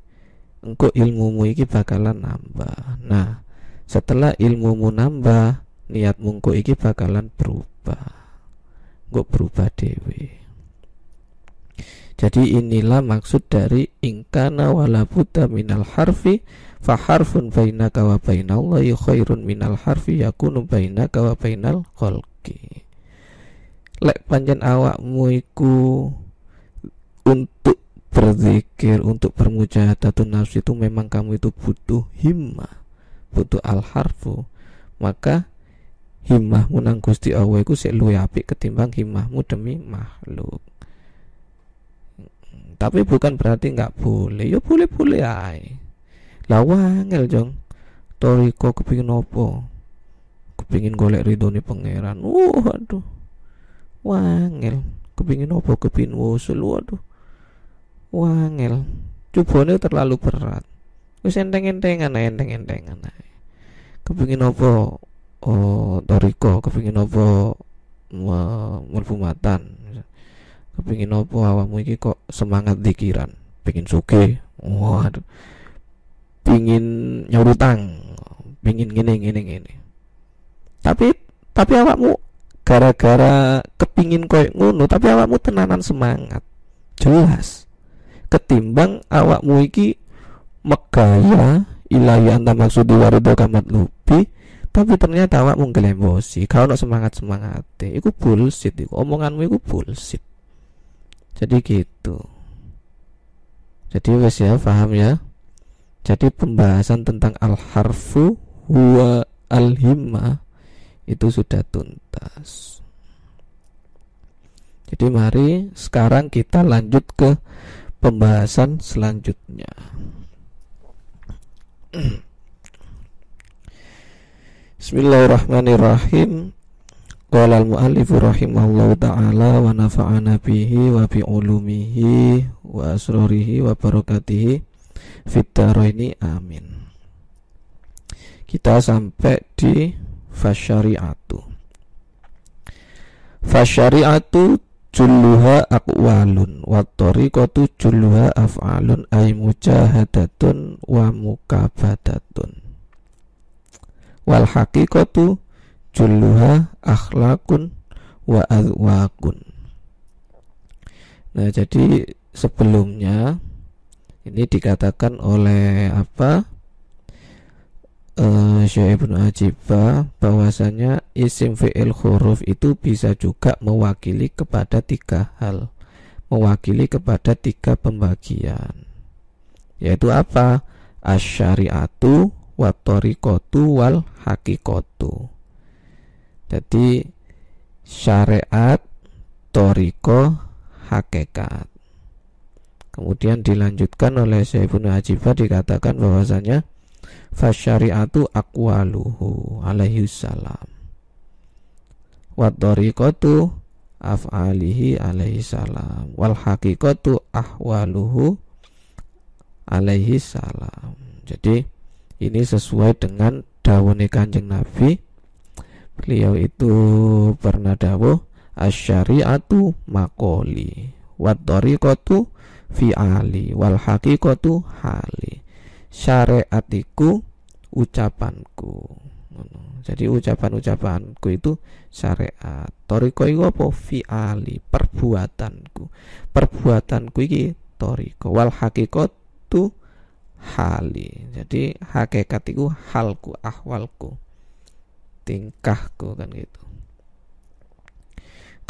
engko ilmumu iki bakalan nambah. Nah setelah ilmumu nambah niatmu engko iki bakalan berubah. Engko berubah dewi jadi inilah maksud dari ingkana wala buta minal harfi fa harfun bainaka wa bainallahi khairun minal harfi yakunu bainaka wa bainal khalqi. Lek panjen awakmu iku untuk berzikir, untuk bermujahadatun nafsi itu memang kamu itu butuh himmah, butuh al harfu. Maka himmahmu nang Gusti Allah iku sik luwih apik ketimbang himmahmu demi makhluk tapi bukan berarti nggak boleh. Ya boleh boleh ay lah wangel jong. Toriko kepingin opo kepingin golek ridho nih pangeran. Uh aduh wangel. Kepingin opo kepingin wusul. Waduh. Wangel. Cubone terlalu berat. Wis enteng-entengan enteng-entengan kepingin opo oh toriko. Kepingin opo mlebu matan kepingin opo awakmu iki kok semangat dikiran pingin suke waduh. Pingin nyurutang? Pingin gini gini gini tapi tapi awakmu gara-gara kepingin koyo ngono tapi awakmu tenanan semangat. Jelas. Ketimbang awakmu iki megaya ilahi anta maksudi warido kamat lubi tapi ternyata awakmu ngelembosi kau nak semangat semangat iku bullshit iku. Omonganmu iku bullshit jadi gitu jadi wes ya paham ya jadi pembahasan tentang al harfu huwa al himma itu sudah tuntas. Jadi mari sekarang kita lanjut ke pembahasan selanjutnya. Bismillahirrahmanirrahim. Qala al-mu'allifu rahimahullahu ta'ala wa nafa'ana bihi wa bi ulumihi wa asrarihi wa barakatihi fit amin. Kita sampai di fasyari'atu. Fasyari'atu julluha aqwalun wa tariqatu julluha af'alun ay mujahadatun wa mukabadatun. Wal haqiqatu julluha akhlakun wa adwakun nah jadi sebelumnya ini dikatakan oleh apa? Uh, Syekh Ibnu Ajibah bahwasanya isim fi'il huruf itu bisa juga mewakili kepada tiga hal mewakili kepada tiga pembagian. Yaitu apa? Asyariatu watorikotu wal hakikotu jadi syariat toriko hakikat. Kemudian dilanjutkan oleh Syekh Ibnu Ajibah dikatakan bahwasanya fasyariatu aqwaluhu alaihi salam. Wa tariqatu af'alihi alaihi salam. Wal haqiqatu ahwaluhu alaihi salam. Jadi ini sesuai dengan dawune kanjeng Nabi beliau itu pernah dawuh asyariatu makoli wa tariqatu fi'ali wal haqiqatu hali. Syariatiku ucapanku. Jadi ucapan-ucapanku itu syariat. Toriko itu apa? Fi'ali perbuatanku. Perbuatanku ini toriko wal tu hali. Jadi hakikat itu halku ahwalku tingkahku kan gitu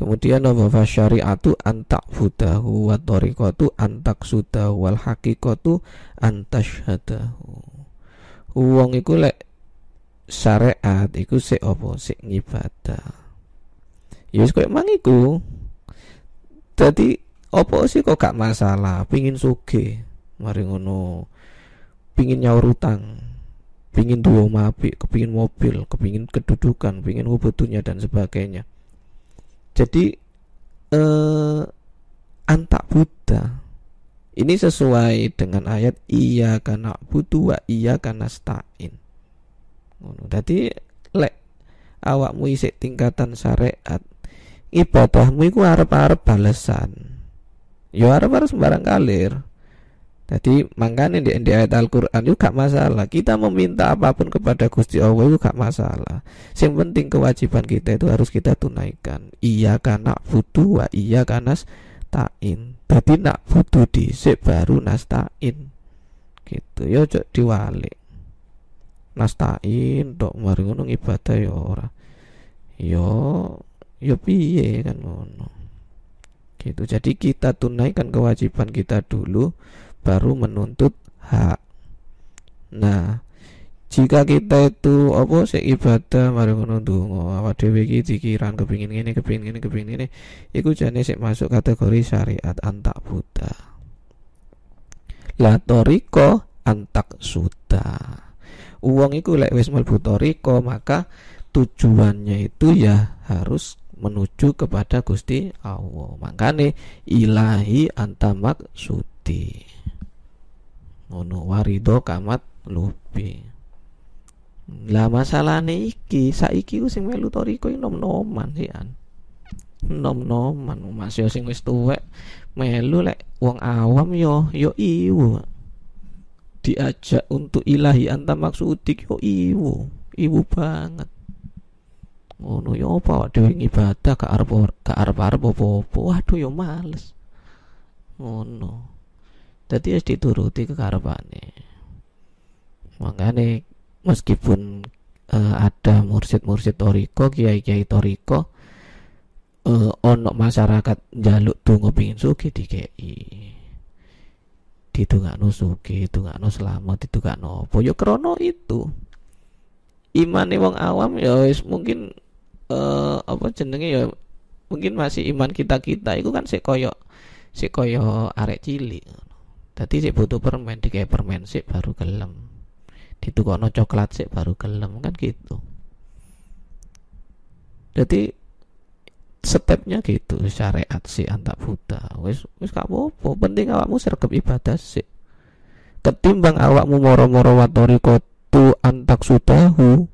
Kemudian nama syariatu antak budahu wa tariqatu antak sudahu wal hakikatu antashhadahu. Wong iku lek syariat iku sik apa sik ngibadah. Ya wis koyo mang iku. Dadi apa sih kok gak masalah pingin suge mari ngono pingin nyaur utang pingin dua mapi kepingin mobil kepingin kedudukan pingin hubutunya dan sebagainya jadi eh, antak Buddha ini sesuai dengan ayat iya karena butuh wa iya karena stain. Jadi lek awakmu isik tingkatan syariat ibadahmu iku arep-arep balesan. Ya arep-arep sembarang kalir. Jadi makanya di, di ayat Al-Quran itu gak masalah. Kita meminta apa pun kepada Gusti Allah itu gak masalah. Yang penting kewajiban kita itu harus kita tunaikan. Iya karena butuh wa iya karena tain Jadi nak butuh disik baru nastain Gitu. Ya cok diwalik. Nastain dok mari ngono ibadah ya ora. Yo yo piye kan ngono. Gitu. Jadi kita tunaikan kewajiban kita dulu baru menuntut hak. Nah, jika kita itu apa sih ibadah mari ngono ndonga awak dhewe iki dikiran kepingin ngene kepingin ngene kepingin ngene iku jane sik masuk kategori syariat antak buta. La toriko antak suta. Uang iku lek wis mlebu toriko maka tujuannya itu ya harus menuju kepada Gusti Allah. Makane ilahi antamak suti ngono warido kamat lupi. Lah masalahnya iki saiki ku sing melu toriko nom-noman sih an nom-noman masih sing wis tuwek melu lek wong awam yo yo iwu. Diajak untuk ilahi anta maksudik yo iwu. Iwu banget. Ngono ya apa dhewe ibadah gak arep gak arep-arep apa-apa. Waduh ya males. Ngono dadi wis dituruti kekarepane. Makanya meskipun uh, ada mursid-mursid toriko kiai-kiai toriko uh, ono masyarakat jaluk donga pengin suki dikei ditungakno suki ditungakno selamat ditungakno apa? Ya krana itu. Imane wong awam ya mungkin uh, apa jenenge ya mungkin masih iman kita kita itu kan sik koyo sik koyo arek cilik Dadi sik butuh permen dikae permen sik baru gelem. Ditukokno coklat sik baru gelem kan gitu. Jadi stepnya gitu syariat si antak buta wis wis gak apa-apa penting awakmu sergap ibadah sih ketimbang awakmu moro-moro watori kotu antak sutahu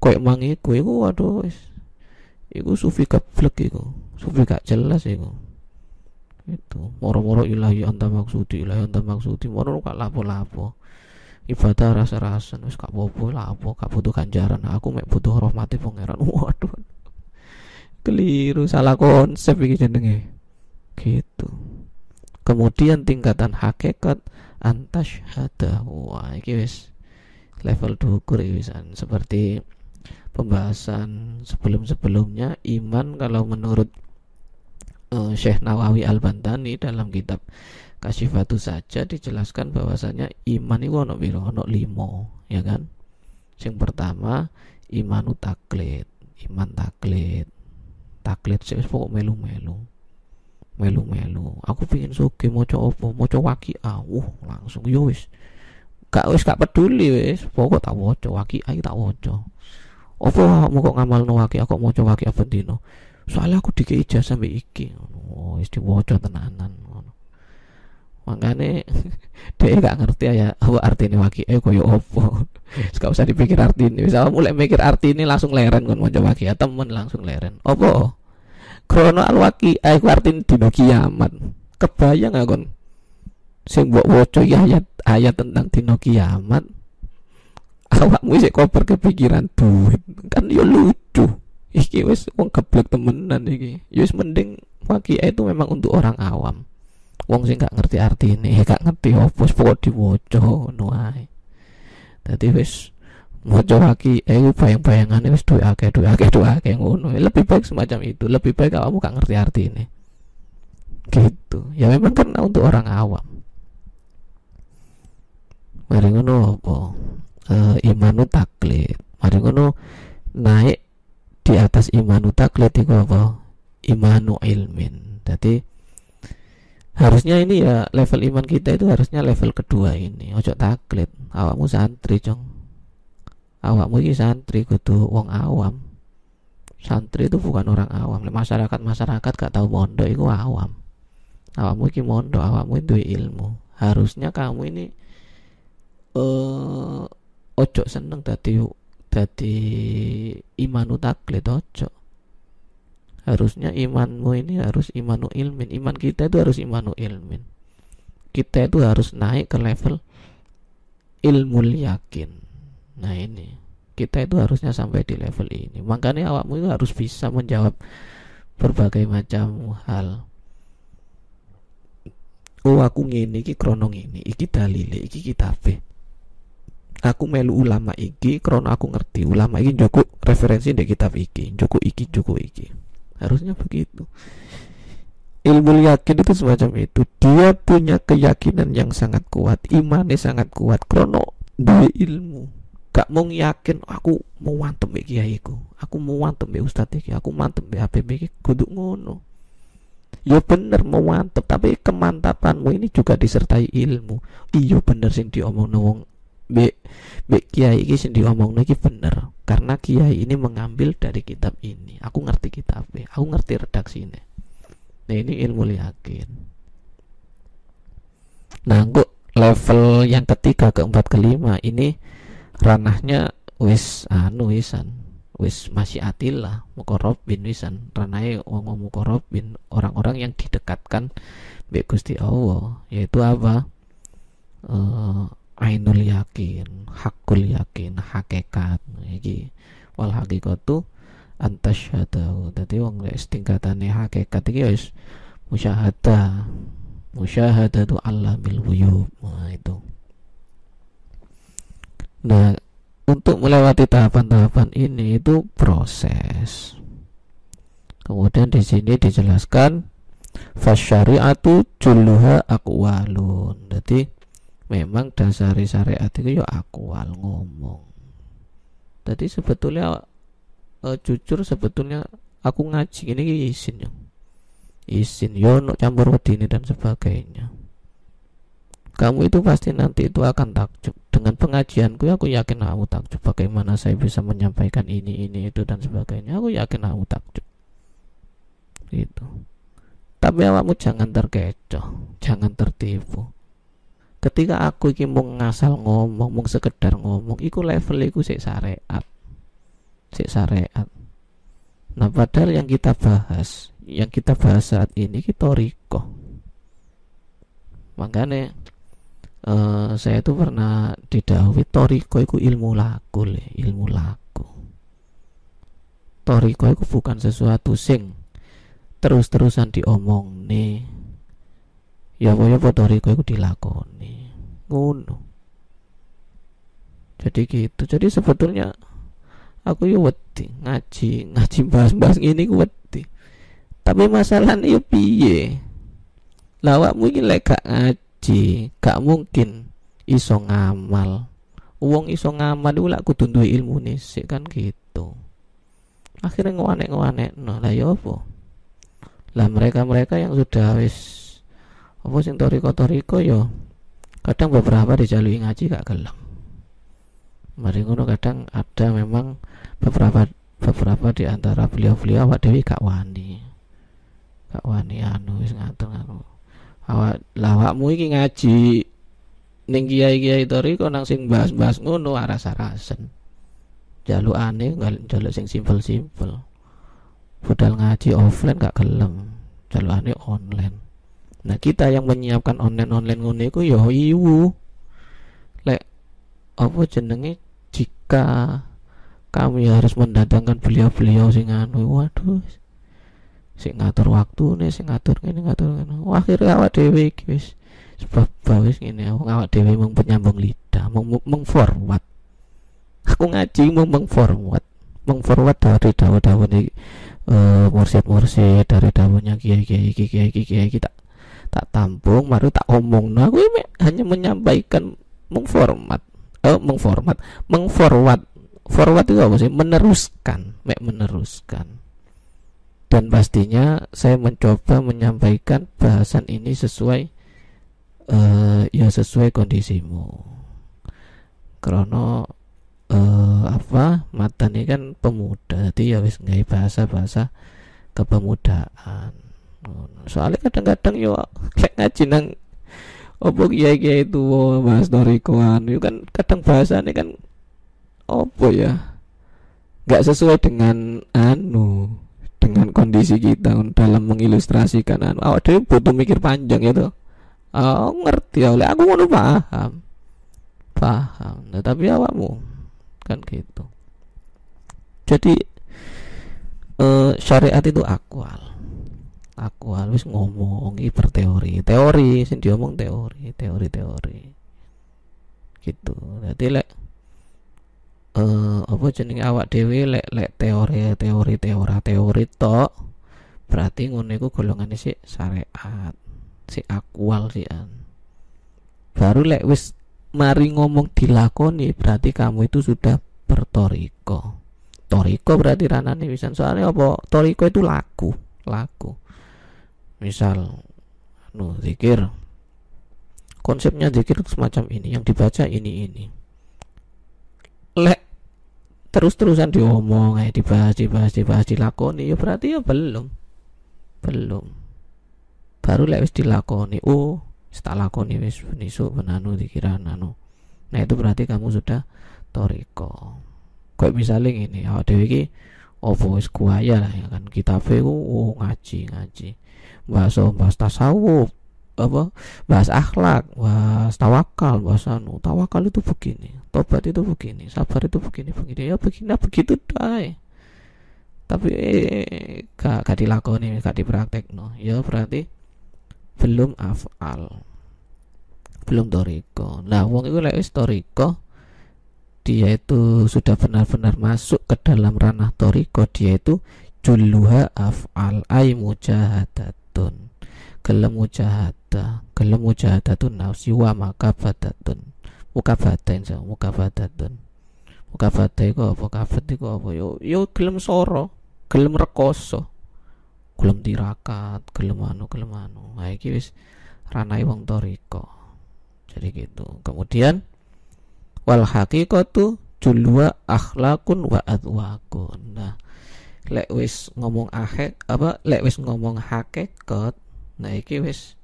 koyo mangiku iku waduh wis iku sufi keblek iku sufi gak jelas iku itu moro-moro ilahi anta maksudi ilahi anta maksudi. Moro gak lapo-lapo. Ibadah rasa-rasa wis gak bobo lapo gak butuh ganjaran. Aku mek butuh rahmati pangeran waduh. Keliru salah konsep iki jenenge. Gitu. Kemudian tingkatan hakikat antas hada wah iki wis level dukur wisan. Seperti pembahasan sebelum-sebelumnya iman kalau menurut uh, Syekh Nawawi Al-Bantani dalam kitab Kasifatu saja dijelaskan bahwasanya iman itu ono biro ono limo ya kan? Yang pertama iman taklid. Iman taklid. Taklid sih pokok melu-melu. Melu-melu. Aku pingin suke mau coba mau waki ah uh, langsung. Yo wis. Gak wis gak peduli wis. Pokok tak woco waki ayo tak woco apa mau kok ngamal no waki? Aku mau waki apa dino soalnya aku dikei ijazah sampai iki oh wis diwaca tenanan makane dia gak ngerti ya apa artinya waki eh koyo opo gak usah dipikir ini bisa mulai mikir arti ini langsung leren kon mau waki ya temen langsung leren. Opo krono al waki eh arti dino kiamat. Kebayang gak kon? Sing ya ayat ayat tentang dino kiamat awakmu sik koper kepikiran duit. Kan yo lucu iki wis wong geblek temenan iki. Ya wis mending wakia itu memang untuk orang awam. Wong sing gak ngerti arti ini gak ngerti opo pokok diwaca ngono ae. Dadi wis maca waki eh bayang-bayangane wis duwe akeh duwe akeh duwe akeh ngono. Lebih baik semacam itu lebih baik kamu gak ngerti arti ini gitu. Ya memang karena untuk orang awam. Mari ngono apa? E, imanu taklid mari ngono naik di atas imanu taklid itu apa? Imanu ilmin. Jadi harusnya ini ya level iman kita itu harusnya level kedua ini. Ojo taklid. Awakmu santri cong. Awakmu ini santri kudu wong awam. Santri itu bukan orang awam. Masyarakat masyarakat gak tahu mondok itu awam. Awakmu ini mondok awakmu itu ilmu. Harusnya kamu ini uh, ojo seneng tadi dadi imanu taklid ojo harusnya imanmu ini harus imanu ilmin. Iman kita itu harus imanu ilmin. Kita itu harus naik ke level ilmu yakin. Nah ini. Kita itu harusnya sampai di level ini. Makanya awakmu itu harus bisa menjawab berbagai macam hal. Oh aku ngini iki krono ini iki dalile iki kitabe aku melu ulama iki krono aku ngerti ulama iki joko referensi di kitab iki joko iki joko iki. Harusnya begitu. Ilmu yakin itu semacam itu. Dia punya keyakinan yang sangat kuat imannya sangat kuat. Krono dua ilmu. Gak mau yakin aku mau wantem be kiaiku aku mau wantem be ustadz iki aku mantem be HPB iki kudu ngono. Ya bener mau mantep tapi kemantapanmu ini juga disertai ilmu. Iya bener sing diomong wong be be kiai ini sing diomong lagi bener karena kiai ini mengambil dari kitab ini. Aku ngerti kitab B aku ngerti redaksi ini nah ini ilmu yakin. Nah kok level yang ketiga keempat kelima ini ranahnya wis anu wisan wis masih atilah mukorobin wisan. Ranahnya wong mukorobin orang-orang yang didekatkan be Gusti Allah yaitu apa? Uh, ainul yakin hakul yakin hakikat iki wal hakikatu antasyhadahu dadi wong lek tingkatane hakikat iki wis musyahadah. Musyahadatu alamil wuyub nah itu. Nah untuk melewati tahapan-tahapan ini itu proses. Kemudian di sini dijelaskan fasyari'atu julluha akwalun jadi memang dasar syariat itu ya akwal ngomong. Jadi sebetulnya uh, jujur sebetulnya aku ngaji ini izin ya. Izin yo ya, no campur ini dan sebagainya. Kamu itu pasti nanti itu akan takjub. Dengan pengajianku aku yakin aku takjub bagaimana saya bisa menyampaikan ini ini itu dan sebagainya. Aku yakin aku takjub. Gitu. Tapi awakmu jangan terkecoh jangan tertipu ketika aku iki mau ngasal ngomong mau sekedar ngomong iku level iku sik syariat sik syariat nah padahal yang kita bahas yang kita bahas saat ini kita riko makanya uh, saya itu pernah didawi toriko itu ilmu laku le ilmu laku. Toriko itu bukan sesuatu sing terus-terusan diomong nih ya apa toriko itu dilakoni. Ngono. Jadi gitu. Jadi sebetulnya aku yo wedi ngaji ngaji bahas-bahas ini ku wedi. Tapi masalahnya yo piye? Lawakmu iki lek gak ngaji gak mungkin iso ngamal. Uang iso ngamal itu lak kudu ilmu nih kan gitu. Akhirnya ngewanek-ngewanek no lah ya apa? Lah mereka-mereka yang sudah wis apa sing toriko-toriko yo kadang beberapa dijalui ngaji gak gelem. Mari ngono kadang ada memang beberapa beberapa di antara beliau-beliau awak dewi gak wani. Gak wani anu wis ngatur anu awak lawakmu iki ngaji ning kiai-kiai toriko nang sing bahas-bahas ngono aras-arasen jaluk aneh jaluk sing simpel-simpel. Budal ngaji offline gak gelem jaluk aneh online Nah kita yang menyiapkan online-online ngono iku ya iwu. Lek apa jenenge? Jika kami harus mendatangkan beliau-beliau sing anu waduh sing ngatur waktu nih sing ngatur ini ngatur ini akhirnya awak dewi wis. Sebab bawis ini awak dewi meng penyambung lidah meng, meng forward. Aku ngaji meng meng forward. Meng forward dari dawa-dawa nih uh, mursyid-mursyid dari dawanya kiai-kiai kiai-kiai kiai kita tak tampung baru tak omong. Nah ini hanya menyampaikan mengformat eh mengformat mengforward forward itu apa sih? Meneruskan. Mek meneruskan. Dan pastinya saya mencoba menyampaikan bahasan ini sesuai uh, ya sesuai kondisimu. Karena uh, apa? Mata ini kan pemuda. Jadi ya wis nggak bahasa bahasa kepemudaan soalnya kadang-kadang yo kayak ngaji nang opo kiai kiai itu bahas dorikoan itu kan kadang bahasanya kan opo ya? Nggak sesuai dengan anu dengan kondisi kita dalam mengilustrasikan anu. Awak dewi butuh mikir panjang ya tuh oh, ngerti oleh aku mau paham. Paham. Nah, tapi awakmu kan gitu. Jadi uh, syariat itu akwal aku harus ngomong berteori teori sing diomong teori teori teori. Gitu. Jadi lek uh, apa jenenge awak dewi lek lek teori teori teori teori tok berarti ngono iku sih syariat si akwal sih an baru lek wis mari ngomong dilakoni berarti kamu itu sudah bertoriko. Toriko berarti ranane bisa soalnya apa? Toriko itu laku laku misal nu zikir. Konsepnya zikir semacam ini yang dibaca ini ini. Lek terus-terusan diomong eh dibahas dibahas dibahas dilakoni ya berarti ya belum. Belum. Baru lek wis dilakoni oh setelah lakoni wis nisu benanu dikiran anu. Nah itu berarti kamu sudah toriko. Kayak misalnya ini awak dewi ki wis kuaya lah ya kan? Kita oh ngaji ngaji bahasa bahas tasawuf apa bahas akhlak bahas tawakal bahas anu tawakal itu begini tobat itu begini sabar itu begini begini ya begini begitu dai tapi eh, gak, gak dilakoni gak dipraktekno. Ya berarti belum afal belum toriko. Nah wong itu lek wis toriko dia itu sudah benar-benar masuk ke dalam ranah toriko dia itu julluha af'al ay mujahadatun gelem mujahada gelem mujahadatun nafsi wa makabadatun mukabata insa mukabadatun mukabata iku apa? Kabat iku apa? Yo yo gelem soro. Gelem rekoso. Gelem tirakat gelem anu gelem anu. Nah iki wis ranah wong toriko. Jadi gitu. Kemudian wal hakikatu julwa akhlakun wa adwakun. Nah lek wis ngomong akhir apa lek wis ngomong hakikat nah iki wis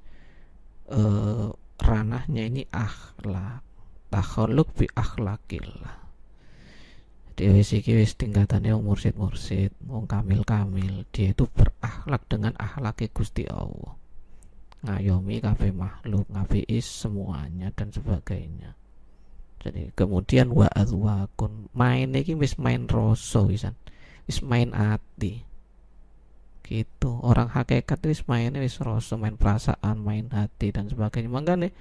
uh, ranahnya ini akhlak takhaluk bi akhlakillah. Jadi wis iki wis tingkatannya wong mursid-mursid wong kamil-kamil dia itu berakhlak dengan akhlaki Gusti Allah. Ngayomi kafe makhluk is semuanya dan sebagainya. Jadi kemudian wa azwakun main ini wis main rosso wisan wis main hati gitu. Orang hakikat wis main wis rosso main perasaan main hati dan sebagainya. Makanya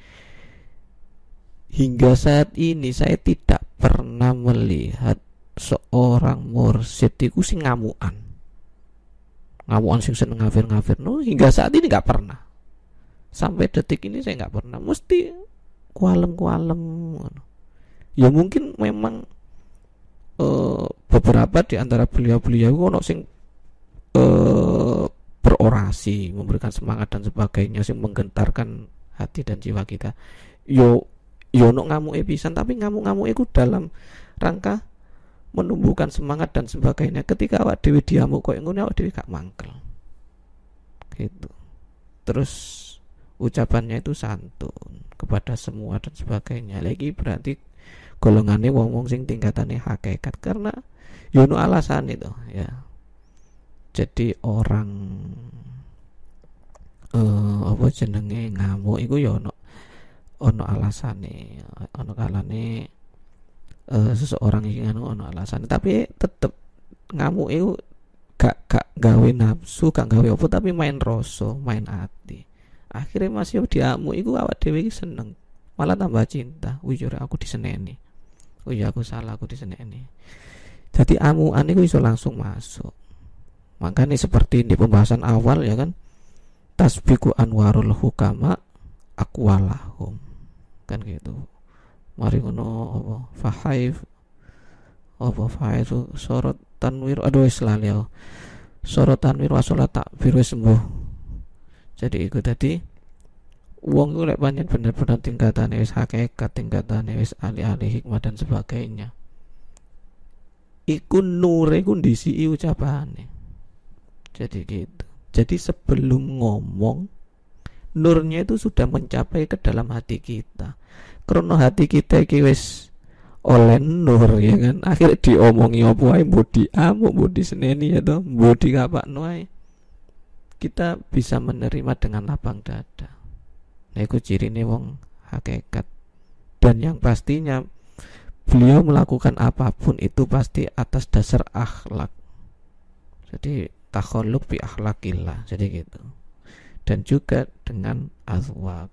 hingga saat ini saya tidak pernah melihat seorang mursid itu sing ngamuan. Ngamuan sing seneng ngafir-ngafir. No hingga saat ini nggak pernah. Sampai detik ini saya nggak pernah. Mesti kualem-kualem ya mungkin memang uh, beberapa di antara beliau-beliau ono sing uh, berorasi memberikan semangat dan sebagainya sing menggentarkan hati dan jiwa kita. Yo yo no ngamuk episan tapi ngamuk-ngamuk itu dalam rangka menumbuhkan semangat dan sebagainya. Ketika awak dewi diamuk kok ngono awak dewi gak mangkel. Gitu. Terus ucapannya itu santun kepada semua dan sebagainya. Lagi berarti golongannya wong wong sing tingkatannya hakikat. Karena yono alasan itu ya. Jadi orang uh, apa jenenge ngamuk itu yono ono alasan nih ono kalane uh, seseorang yang anu ono alasan tapi tetep ngamuk itu gak gak gawe nafsu gak gawe apa tapi main rasa main hati akhirnya masih diamu iku awak dewi seneng malah tambah cinta. Wujur aku diseneni oh iya aku salah aku diseneni jadi amuan itu bisa langsung masuk. Makanya seperti di pembahasan awal ya kan? Tasbiku anwarul hukama akwalahum. Kan gitu. Mari ngono apa fahaif apa fahaif sorot tanwir aduh islali ya sorot tanwir wasolat takbir sembuh. Jadi itu tadi uang itu lek banyak benar-benar tingkatan wis hakikat tingkatan wis ahli-ahli hikmah dan sebagainya. Iku nure iku ndisi ucapane. Jadi gitu. Jadi sebelum ngomong nurnya itu sudah mencapai ke dalam hati kita. Karena hati kita iki wis oleh nur ya kan? Akhirnya diomongi apa ae mbodi amuk mbodi seneni ya toh? Mbodi kapakno ae kita bisa menerima dengan lapang dada. Nah, itu nih wong hakikat. Dan yang pastinya beliau melakukan apa pun itu pasti atas dasar akhlak. Jadi takholuk bi akhlakillah. Jadi gitu. Dan juga dengan azwak.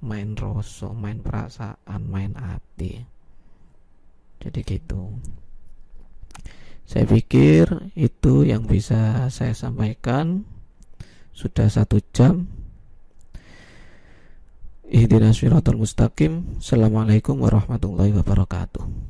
Main rasa, main perasaan, main hati. Jadi gitu. Saya pikir itu yang bisa saya sampaikan sudah satu jam Ihdinas siratal mustaqim. Assalamualaikum warahmatullahi wabarakatuh